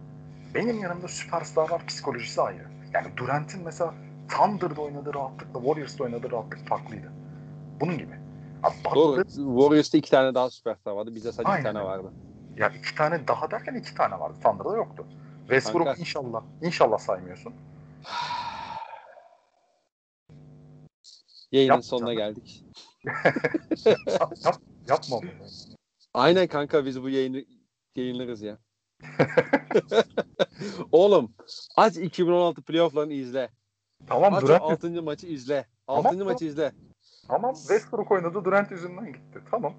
Benim yanımda süperstarlar psikolojisi ayrı. Yani Durant'in mesela Thunder'da oynadığı rahatlıkla Warriors'da oynadığı rahatlık farklıydı. Bunun gibi. Abi Doğru. Warriors'ta iki tane daha süperstar vardı. Bizde sadece Aynen bir tane vardı. ya iki tane daha derken iki tane vardı. Thunder'da yoktu. Westbrook Kanka. inşallah. İnşallah saymıyorsun. Yayının Yap sonuna canım. geldik. Yap, yap, yapma bunu. Aynen kanka biz bu yayını yayınlarız ya. Oğlum aç 2016 playoff'larını izle. Tamam Aç Durant 6. maçı izle. Tamam, 6. tamam. maçı izle. Tamam Westbrook oynadı Durant yüzünden gitti. Tamam.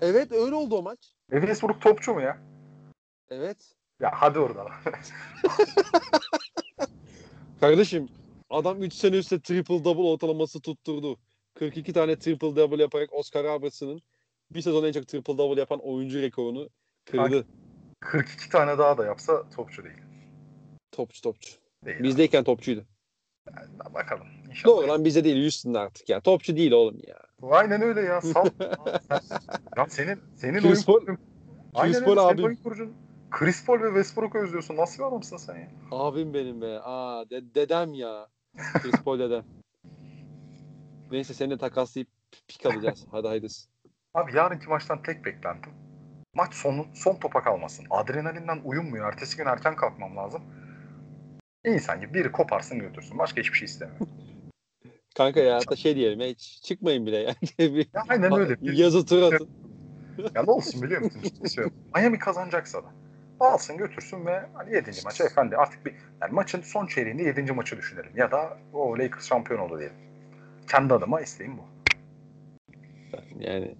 Evet öyle oldu o maç. E Westbrook topçu mu ya? Evet. Ya hadi orada. Kardeşim adam 3 sene üstte triple double ortalaması tutturdu. 42 tane triple double yaparak Oscar Robertson'ın bir sezon en çok triple double yapan oyuncu rekorunu kırdı. 42 tane daha da yapsa topçu değil. Topçu topçu. Değil. Bizdeyken topçuydu. abi. Bakalım. İnşallah. Doğru lan bize değil Houston'da artık ya. Topçu değil oğlum ya. Aynen öyle ya. Sal. Ya senin senin oyun Chris Paul- kurucun. Aynen Chris. Paul Senin abim. oyun kurucun. Chris Paul ve Westbrook'u özlüyorsun. Nasıl bir adamsın sen ya? Abim benim be. Aa de- dedem ya. Chris Paul dedem. Neyse seni de takaslayıp pik alacağız. Hadi hayırlısı. Abi yarınki maçtan tek beklentim. Maç sonu, son topa kalmasın. Adrenalinden uyumuyor. Ertesi gün erken kalkmam lazım. İnsan gibi biri koparsın götürsün. Başka hiçbir şey istemiyorum. Kanka ya hatta şey diyelim ya hiç çıkmayın bile yani. Bir Ya aynen öyle. Bir- Yazı tur atın. Ya ne olsun biliyor musun? Söylüyorum. Miami kazanacaksa da alsın götürsün ve hani 7. maça efendi artık bir yani maçın son çeyreğinde 7. maçı düşünelim. Ya da o Lakers şampiyon oldu diyelim. Kendi adıma isteğim bu. Yani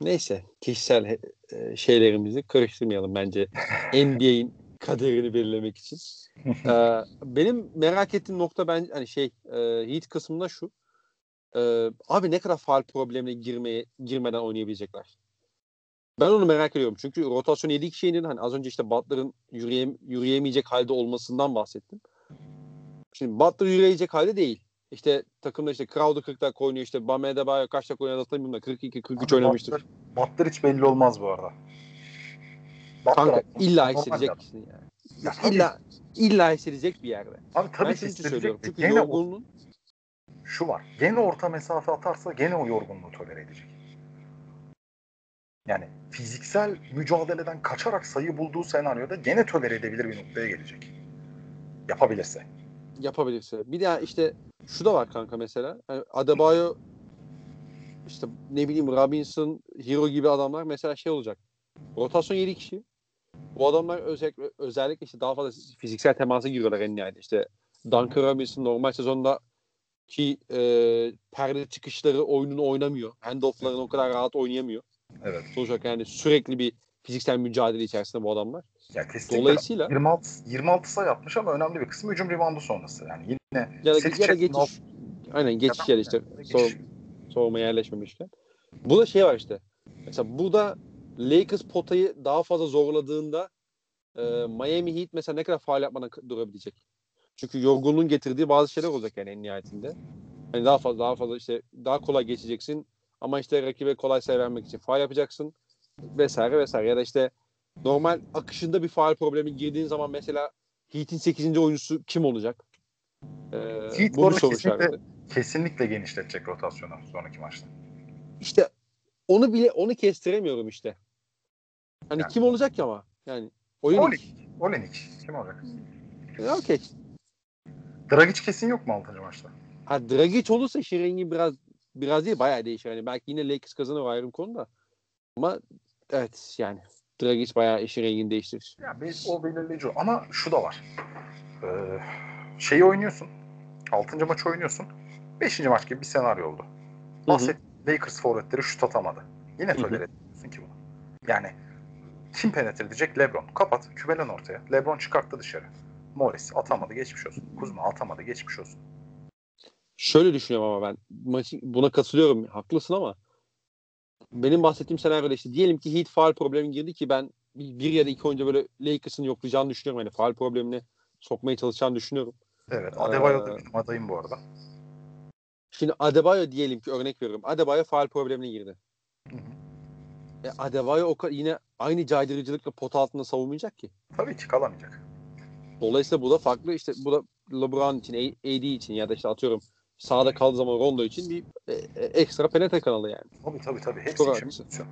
neyse kişisel e, şeylerimizi karıştırmayalım bence NBA'in kaderini belirlemek için. Ee, benim merak ettiğim nokta ben hani şey e, Heat kısmında şu. Ee, abi ne kadar faal problemine girmeye girmeden oynayabilecekler. Ben onu merak ediyorum. Çünkü rotasyon 7 kişi indin. Hani az önce işte Butler'ın yürüyem, yürüyemeyecek halde olmasından bahsettim. Şimdi Butler yürüyecek halde değil. İşte takımda işte Crowder 40 dakika oynuyor. İşte Bam Adebayo kaç dakika oynadı hatırlamıyorum da 42 43 oynamıştır. Butler, Butler hiç belli olmaz bu arada. Butler Kanka illa hissedeceksin yani. Ya İlla illa hissedecek bir yerde. abi ben tabii söylüyorum. de Çünkü gene yorgunluğun şu var. Gene orta mesafe atarsa gene o yorgunluğu tolere edecek. Yani fiziksel mücadeleden kaçarak sayı bulduğu senaryoda gene tolere edebilir bir noktaya gelecek. Yapabilirse. yapabilirse. Bir de işte şu da var kanka mesela. Yani Adebayo işte ne bileyim Robinson, Hero gibi adamlar mesela şey olacak. Rotasyon 7 kişi. Bu adamlar özellikle, özellikle işte daha fazla fiziksel temasa giriyorlar en nihayet. İşte Duncan Robinson normal sezonda ki e, perde çıkışları oyununu oynamıyor. Handoff'larını o kadar rahat oynayamıyor. Evet. Sonuç olarak yani sürekli bir fiziksel mücadele içerisinde bu adamlar. Ya kesinlikle Dolayısıyla 26 26 sayı atmış ama önemli bir kısmı hücum reboundu sonrası. Yani yine ya da, ya da içerisinde geçiş aynen geçiş da işte Yani soğuma yerleşmemişken. Bu da şey var işte. Mesela burada Lakers potayı daha fazla zorladığında e, Miami Heat mesela ne kadar faal yapmadan durabilecek. Çünkü yorgunluğun getirdiği bazı şeyler olacak yani en nihayetinde. Hani daha fazla daha fazla işte daha kolay geçeceksin ama işte rakibe kolay sayı vermek için faal yapacaksın vesaire vesaire ya da işte normal akışında bir faal problemi girdiğin zaman mesela Heat'in 8. oyuncusu kim olacak? Ee, Heat bu bir soru kesinlikle-. Kesinlikle genişletecek rotasyonu sonraki maçta. İşte onu bile onu kestiremiyorum işte. Hani Yani- kim olacak ki ama? Yani Olenik. Olenik. Kim olacak? Ya, okey. Dragic kesin yok mu 6. maçta? Ha Dragic olursa işin rengi biraz biraz değil bayağı değişir. Hani belki yine Lakers kazanır ayrı bir konu da. Ama evet yani Dragic bayağı işin rengini değiştirir. Ya be- o belirleyici. Ama şu da var. Ee, şeyi oynuyorsun. 6. maç oynuyorsun. 5. maç gibi bir senaryo oldu. Bahset Lakers forvetleri şut atamadı. Yine tolere ediyorsun ki bunu. Yani kim penetre edecek? LeBron. Kapat. Kübelen ortaya. LeBron çıkarttı dışarı. Morris atamadı geçmiş olsun. Kuzma atamadı geçmiş olsun. Şöyle düşünüyorum ama ben maçı buna katılıyorum. Haklısın ama benim bahsettiğim senaryoda işte diyelim ki Heat faal problemi girdi ki ben bir, ya da iki oyuncu böyle Lakers'ın yoklayacağını düşünüyorum. Hani faal problemini sokmaya çalışacağını düşünüyorum. Evet. Adebayo da Ee, benim adayım bu arada. Şimdi Adebayo diyelim ki örnek veriyorum. Adebayo faal problemine girdi. Hı hı. E Adebayo o yine aynı caydırıcılıkla pot altında savunmayacak ki. Tabii ki kalamayacak. Dolayısıyla bu da farklı işte bu da LeBron için, AD için ya da işte atıyorum sağda kaldığı zaman Rondo için bir e, e, ekstra penetre kanalı yani. Tabii tabii tabii. Hepsi Çok için.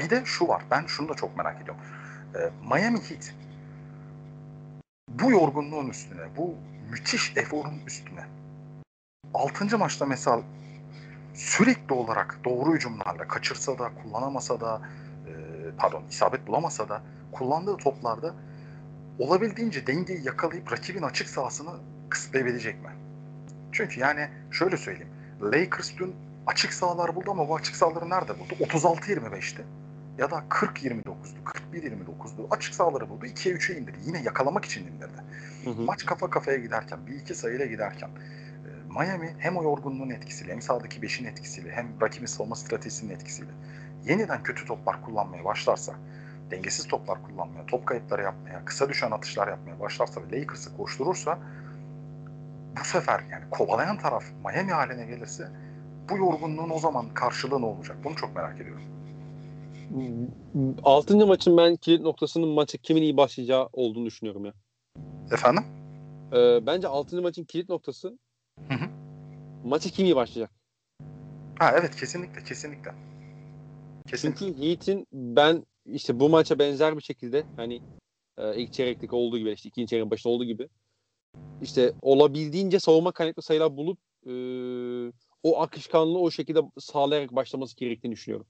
Bir de şu var. Ben şunu da çok merak ediyorum. Ee, Miami Heat bu yorgunluğun üstüne, bu müthiş eforun üstüne 6. maçta mesela sürekli olarak doğru hücumlarla kaçırsa da, kullanamasa da e, pardon isabet bulamasa da kullandığı toplarda olabildiğince dengeyi yakalayıp rakibin açık sahasını kısıtlayabilecek mi? Çünkü yani şöyle söyleyeyim. Lakers dün açık sahalar buldu ama bu açık sahaları nerede buldu? 36-25'ti. Ya da 40-29'du, 41-29'du. Açık sahaları buldu. 2'ye 3'e indirdi. Yine yakalamak için indirdi. Hı hı. Maç kafa kafaya giderken, bir iki sayıyla giderken e, Miami hem o yorgunluğun etkisiyle hem sahadaki beşin etkisiyle hem rakibin savunma stratejisinin etkisiyle yeniden kötü toplar kullanmaya başlarsa, dengesiz toplar kullanmaya, top kayıpları yapmaya, kısa düşen atışlar yapmaya başlarsa ve Lakers'ı koşturursa bu sefer yani kovalayan taraf Miami haline gelirse bu yorgunluğun o zaman karşılığı ne olacak? Bunu çok merak ediyorum. Altıncı maçın ben kilit noktasının maçı kimin iyi başlayacağı olduğunu düşünüyorum ya. Efendim? Ee, bence altıncı maçın kilit noktası Hı hı. maçı kim iyi başlayacak. Ha evet kesinlikle kesinlikle. Kesinlikle. Çünkü Heat'in ben işte bu maça benzer bir şekilde hani e, ilk çeyrekteki olduğu gibi işte ikinci çeyreğin başında olduğu gibi işte olabildiğince savunma kaynaklı sayılar bulup e, o akışkanlığı o şekilde sağlayarak başlaması gerektiğini düşünüyorum.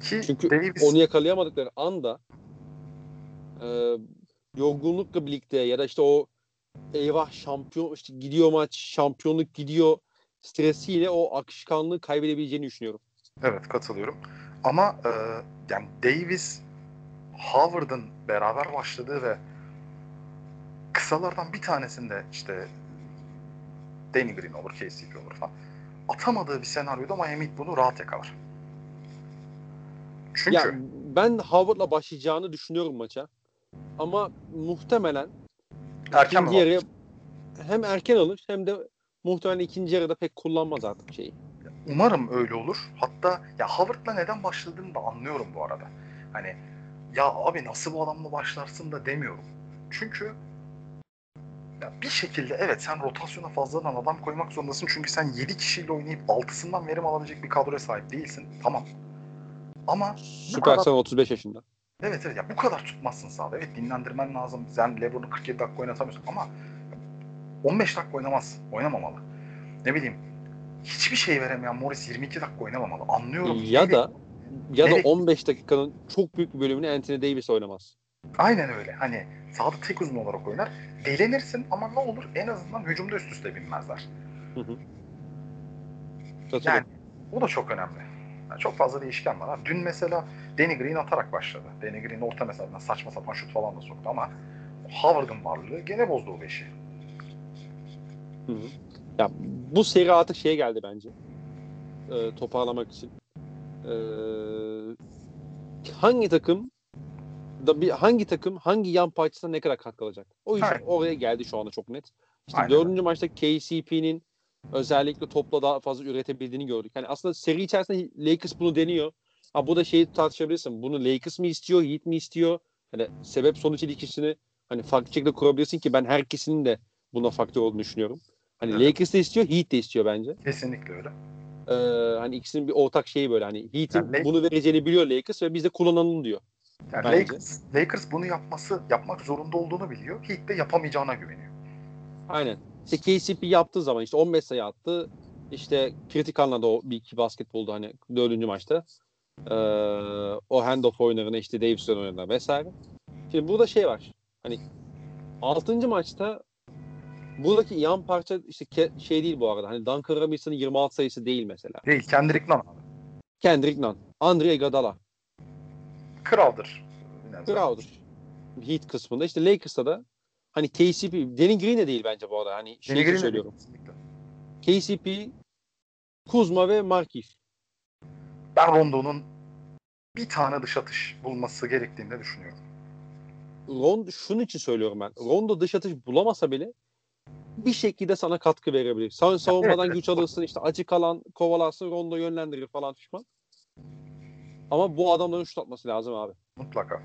Ki Çünkü Davis onu yakalayamadıkları anda e, yorgunlukla birlikte ya da işte o eyvah şampiyon işte gidiyor maç şampiyonluk gidiyor stresiyle o akışkanlığı kaybedebileceğini düşünüyorum. Evet katılıyorum. Ama e, yani Davis Howard'ın beraber başladığı ve kısalardan bir tanesinde işte Danny Green olur, KCP olur falan. Atamadığı bir senaryoda Miami bunu rahat yakalar. Çünkü Ya ben Howard'la başlayacağını düşünüyorum maça. Ama muhtemelen erken ikinci yarıya hem erken alır hem de muhtemelen ikinci yarıda pek kullanmaz artık şeyi. Umarım öyle olur. Hatta ya Howard'la neden başladığını da anlıyorum bu arada. Hani ya abi nasıl bu adamla başlarsın da demiyorum. Çünkü ya bir şekilde evet sen rotasyona fazladan adam koymak zorundasın. Çünkü sen 7 kişiyle oynayıp 6'sından verim alabilecek bir kadroya sahip değilsin. Tamam. Ama bu Süpersen kadar, 35 yaşında. evet evet ya bu kadar tutmazsın sahada. Evet dinlendirmen lazım. Sen LeBron'u 47 dakika oynatamıyorsun ama 15 dakika oynamaz. Oynamamalı. Ne bileyim hiçbir şey veremeyen Morris 22 dakika oynamamalı. Anlıyorum. Ya da ya da Gerek- 15 dakikanın çok büyük bir bölümünü Anthony Davis oynamaz. Aynen öyle. Hani sahada tek uzun olarak oynar. Delenirsin ama ne olur en azından hücumda üst üste binmezler. Hı hı. Yani o da çok önemli. Yani çok fazla değişken var. Dün mesela Danny Green atarak başladı. Danny Green orta mesafeden saçma sapan şut falan da soktu ama Howard'ın varlığı gene bozdu o beşi. Hı hı. Ya bu seri artık şeye geldi bence. Ee, toparlamak için. Ee, hangi takım da bir hangi takım hangi yan parçasına ne kadar katkı alacak? O iş Aynen. oraya geldi şu anda çok net. İşte Aynen. dördüncü maçta KCP'nin özellikle topla daha fazla üretebildiğini gördük. Yani aslında seri içerisinde Lakers bunu deniyor. Ha bu da şeyi tartışabilirsin. Bunu Lakers mi istiyor, Heat mi istiyor? Hani sebep sonuç ilişkisini hani farklı şekilde kurabilirsin ki ben herkesinin de buna faktör olduğunu düşünüyorum. Hani Evet. Lakers de istiyor, Heat de istiyor bence. Kesinlikle öyle. Ee, hani ikisinin bir ortak şeyi böyle hani Heat'in Yani bunu vereceğini biliyor Lakers ve biz de kullanalım diyor. Yani Bence. Lakers, Lakers bunu yapması, yapmak zorunda olduğunu biliyor. Heat de yapamayacağına güveniyor. Aynen. İşte KCP yaptığı zaman işte 15 sayı attı. İşte kritik anlarda o bir iki basket buldu hani dördüncü maçta. Ee, o handoff oyunlarını işte Davis'ten oynadılar vesaire. Şimdi burada şey var. Hani 6. maçta buradaki yan parça işte ke- şey değil bu arada. Hani Duncan Robinson'ın 26 sayısı değil mesela. Değil, Kendrick Nunn abi. Kendrick Nunn, Andre Iguodala, Yine Crowder. Heat kısmında. İşte Lakers'ta da hani KCP, Danny Green de değil bence bu arada. Hani şey Green de söylüyorum. kesinlikle. KCP, Kuzma ve Markif. Ben Rondo'nun bir tane dış atış bulması gerektiğini de düşünüyorum. Rondo şunun için söylüyorum ben. Rondo dış atış bulamasa bile bir şekilde sana katkı verebilir. Sen savunmadan evet. güç alırsın işte açık alan kovalarsın Rondo yönlendirir falan pişman. Ama bu adamların şut atması lazım abi. Mutlaka.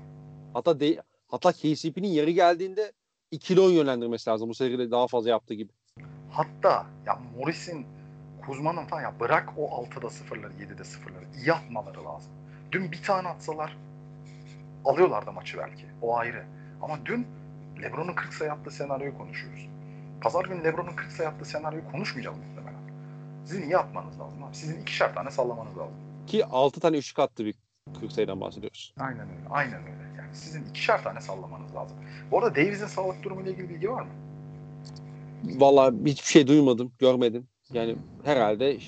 Hatta de, hatta KCP'nin yeri geldiğinde ikili oyun yönlendirmesi lazım. Bu seride daha fazla yaptığı gibi. Hatta ya Morris'in Kuzma'nın falan ya bırak o 6'da sıfırları 7'de sıfırları iyi atmaları lazım. Dün bir tane atsalar alıyorlardı maçı belki. O ayrı. Ama dün Lebron'un 40 sayı attığı senaryoyu konuşuyoruz. Pazar günü Lebron'un 40 sayı attığı senaryoyu konuşmayacağız muhtemelen. Sizin iyi atmanız lazım abi. Sizin ikişer tane sallamanız lazım. Ki 6 tane üçlük attı bir 40 sayıdan bahsediyoruz. Aynen öyle. Aynen öyle. Yani sizin ikişer tane sallamanız lazım. Bu arada Davis'in sağlık durumuyla ilgili bilgi var mı? Vallahi hiçbir şey duymadım, görmedim. Yani herhalde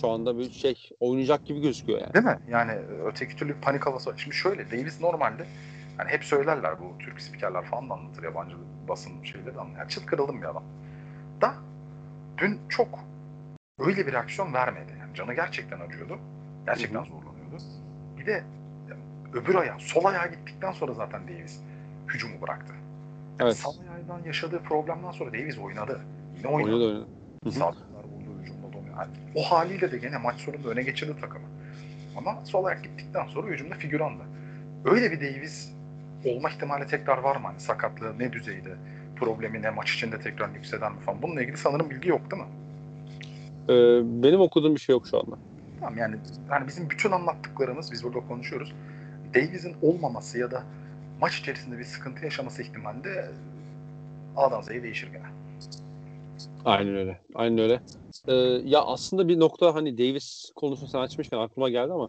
şu anda bir şey oynayacak gibi gözüküyor yani. Değil mi? Yani öteki türlü panik havası var. Şimdi şöyle Davis normalde yani hep söylerler bu Türk spikerler falan da anlatır yabancı basın şeyleri de anlatır. Yani çıt kırıldım bir adam. Da dün çok öyle bir reaksiyon vermedi. Yani canı gerçekten acıyordu. Gerçekten Hı hı. zorlanıyordu. Bir de öbür ayağı, sol ayağa gittikten sonra zaten Davis hücumu bıraktı. Evet. Sağ ayağından yaşadığı problemden sonra Davis oynadı. Yine oynadı. Oynadı buldu hücumda dominant. Yani o haliyle de gene maç sonunda öne geçirdi takımı. Ama sol ayak gittikten sonra hücumda figürandı. Öyle bir Davis olma ihtimali tekrar var mı? Hani sakatlığı ne düzeyde? Problemi ne? Maç içinde tekrar yükselen mi falan? Bununla ilgili sanırım bilgi yok değil mi? Ee, benim okuduğum bir şey yok şu anda. Tamam yani yani bizim bütün anlattıklarımız biz burada konuşuyoruz. Davis'in olmaması ya da maç içerisinde bir sıkıntı yaşaması ihtimali de A'dan Z'ye değişir gene. Aynen öyle. Aynen öyle. Ee, ya aslında bir nokta hani Davis konusunu sen açmışken aklıma geldi ama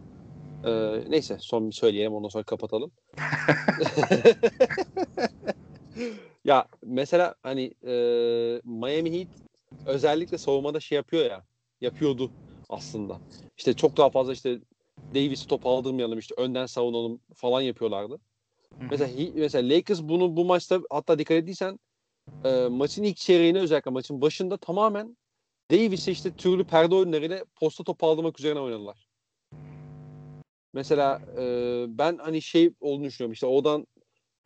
e, neyse son bir söyleyelim ondan sonra kapatalım. ya mesela hani e, Miami Heat özellikle savunmada şey yapıyor ya yapıyordu aslında. İşte çok daha fazla işte Davis'i top aldırmayalım işte önden savunalım falan yapıyorlardı. Mesela mesela Lakers bunu bu maçta hatta dikkat ettiysen e, maçın ilk çeyreğine özellikle maçın başında tamamen Davis'e işte türlü perde oyunlarıyla posta topu aldırmak üzerine oynadılar. Mesela e, ben hani şey olduğunu düşünüyorum işte oradan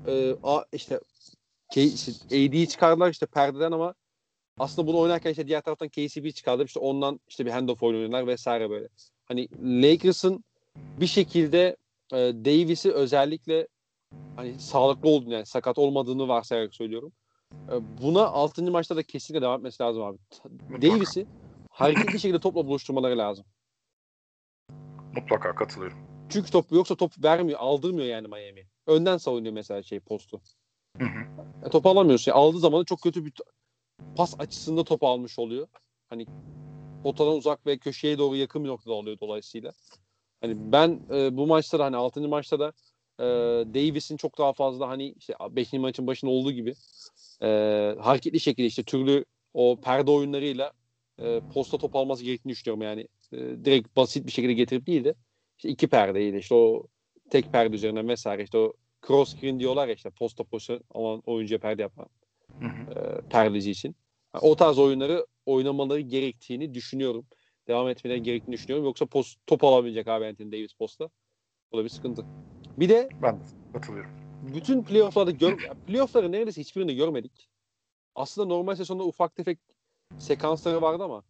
e, a, işte, K, işte AD'yi çıkardılar işte perdeden ama aslında bunu oynarken işte diğer taraftan KCP çıkardı işte ondan işte bir handoff oynuyorlar vesaire böyle. Hani Lakers'ın bir şekilde e, Davis'i özellikle hani sağlıklı olduğunu yani sakat olmadığını varsayarak söylüyorum. E, Buna 6. maçta da kesinlikle devam etmesi lazım abi. Davis'i hareketli şekilde topla buluşturmaları lazım. Mutlaka katılıyorum. Çünkü top yoksa top vermiyor, aldırmıyor yani Miami. Önden savunuyor mesela şey postu. Hı hı. E, top alamıyorsun. Yani aldığı zaman çok kötü bir pas açısında top almış oluyor. Hani potadan uzak ve köşeye doğru yakın bir noktada oluyor dolayısıyla. Hani ben e, bu maçta da hani 6. maçta da e, Davis'in çok daha fazla hani işte 5. maçın başında olduğu gibi e, hareketli şekilde işte türlü o perde oyunlarıyla e, posta top alması gerektiğini düşünüyorum yani. e, direkt basit bir şekilde getirip değil de işte iki perdeyle işte o tek perde üzerinden vesaire işte o cross screen diyorlar ya işte posta pozisyon alan oyuncuya perde hı. E, perdeci için. O tarz oyunları oynamaları gerektiğini düşünüyorum. Devam etmeleri gerektiğini düşünüyorum. Yoksa post, top alamayacak abi Anthony Davis posta. O da bir sıkıntı. Bir de Ben de katılıyorum. bütün playoff'larda gör playoff'ları neredeyse hiçbirini görmedik. Aslında normal sezonda ufak tefek sekansları vardı ama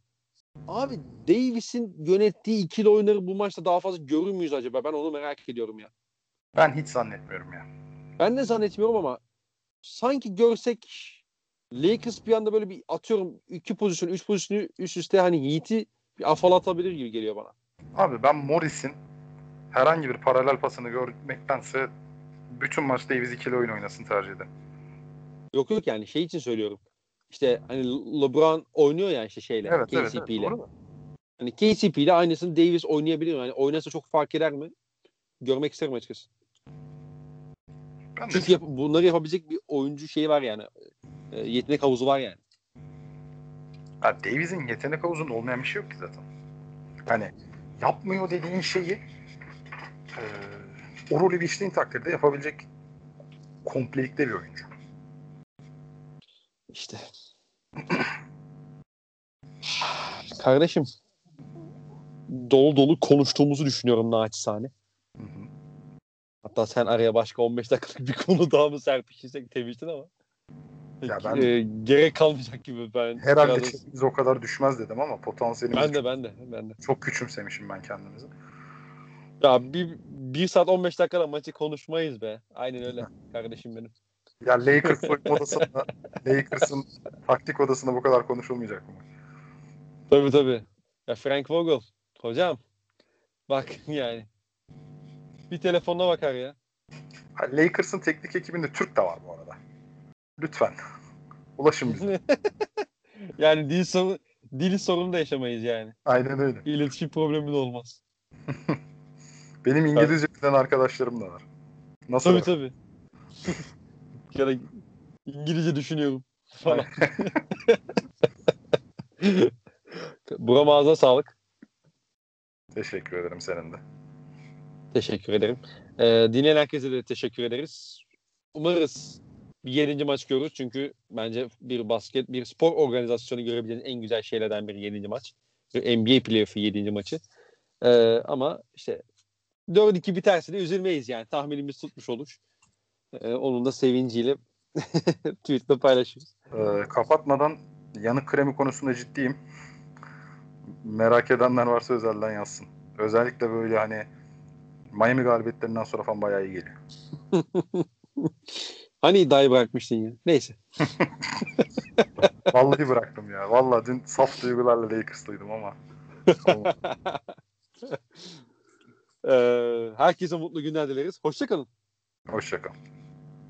abi Davis'in yönettiği ikili oyunları bu maçta daha fazla görür müyüz acaba? Ben onu merak ediyorum ya. Ben hiç zannetmiyorum ya. Ben de zannetmiyorum ama sanki görsek Lakers bir anda böyle bir atıyorum iki pozisyon, üç pozisyonu üst üste hani Heat'i bir afalatabilir gibi geliyor bana. Abi ben Morris'in herhangi bir paralel pasını görmektense bütün maç Davis ikili oyun oynasın tercih ederim. Yok yok yani şey için söylüyorum. İşte hani LeBron oynuyor ya işte şeyle Evet, evet, KCP evet, ile. doğru da. Hani KCP ile aynısını Davis oynayabilir mi? Yani oynasa çok fark eder mi? Görmek isterim açıkçası. Ben Çünkü yap- bunları yapabilecek bir oyuncu şeyi var yani. E, yetenek havuzu var yani. Ya Davis'in yetenek havuzunda olmayan bir şey yok ki zaten. Hani yapmıyor dediğin şeyi e, o rolü biçtiğin takdirde yapabilecek komplelikte bir oyuncu. İşte. Kardeşim dolu dolu konuştuğumuzu düşünüyorum naçizane. Hı hı. Hatta sen araya başka 15 dakikalık bir konu daha mı serpiştirsek demiştin ama. Ya ben- e, gerek kalmayacak gibi ben. Herhalde çekimiz o kadar düşmez dedim ama potansiyelimizi ben de ben de ben de. çok küçümsemişim ben kendimizi. Ya bir, bir saat 15 dakikada maçı konuşmayız be. Aynen öyle kardeşim benim. Ya Lakers soyunma odasında Lakers'ın taktik odasında bu kadar konuşulmayacak mı? Tabii tabii. Ya Frank Vogel hocam bak yani bir telefonuna bakar ya. Ha, Lakers'ın teknik ekibinde Türk de var bu arada. Lütfen. Ulaşın bize. yani dil sorunu dil sorunu da yaşamayız yani. Aynen öyle. İletişim problemi de olmaz. Benim İngilizce bilen arkadaşlarım da var. Nasıl? Tabii tabii. ya da İngilizce düşünüyorum falan. Buram ağzına sağlık. Teşekkür ederim senin de. Teşekkür ederim. Ee, dinleyen herkese de teşekkür ederiz. Umarız bir yedinci maç görürüz. Çünkü bence bir basket, bir spor organizasyonu görebileceğiniz en güzel şeylerden biri yedinci maç. NBA playoff'u yedinci maçı. Ee, ama işte 4-2 biterse de üzülmeyiz yani. Tahminimiz tutmuş olur. Ee, onun da sevinciyle tweetle paylaşırız. Ee, kapatmadan yanık kremi konusunda ciddiyim. Merak edenler varsa özelden yazsın. Özellikle böyle hani Miami galibiyetlerinden sonra falan bayağı iyi geliyor. Hani iddiayı bırakmıştın ya. Neyse. Vallahi bıraktım ya. Vallahi dün saf duygularla Lakers'lıydım ama. Ee, herkese mutlu günler dileriz. Hoşçakalın. Hoşçakal.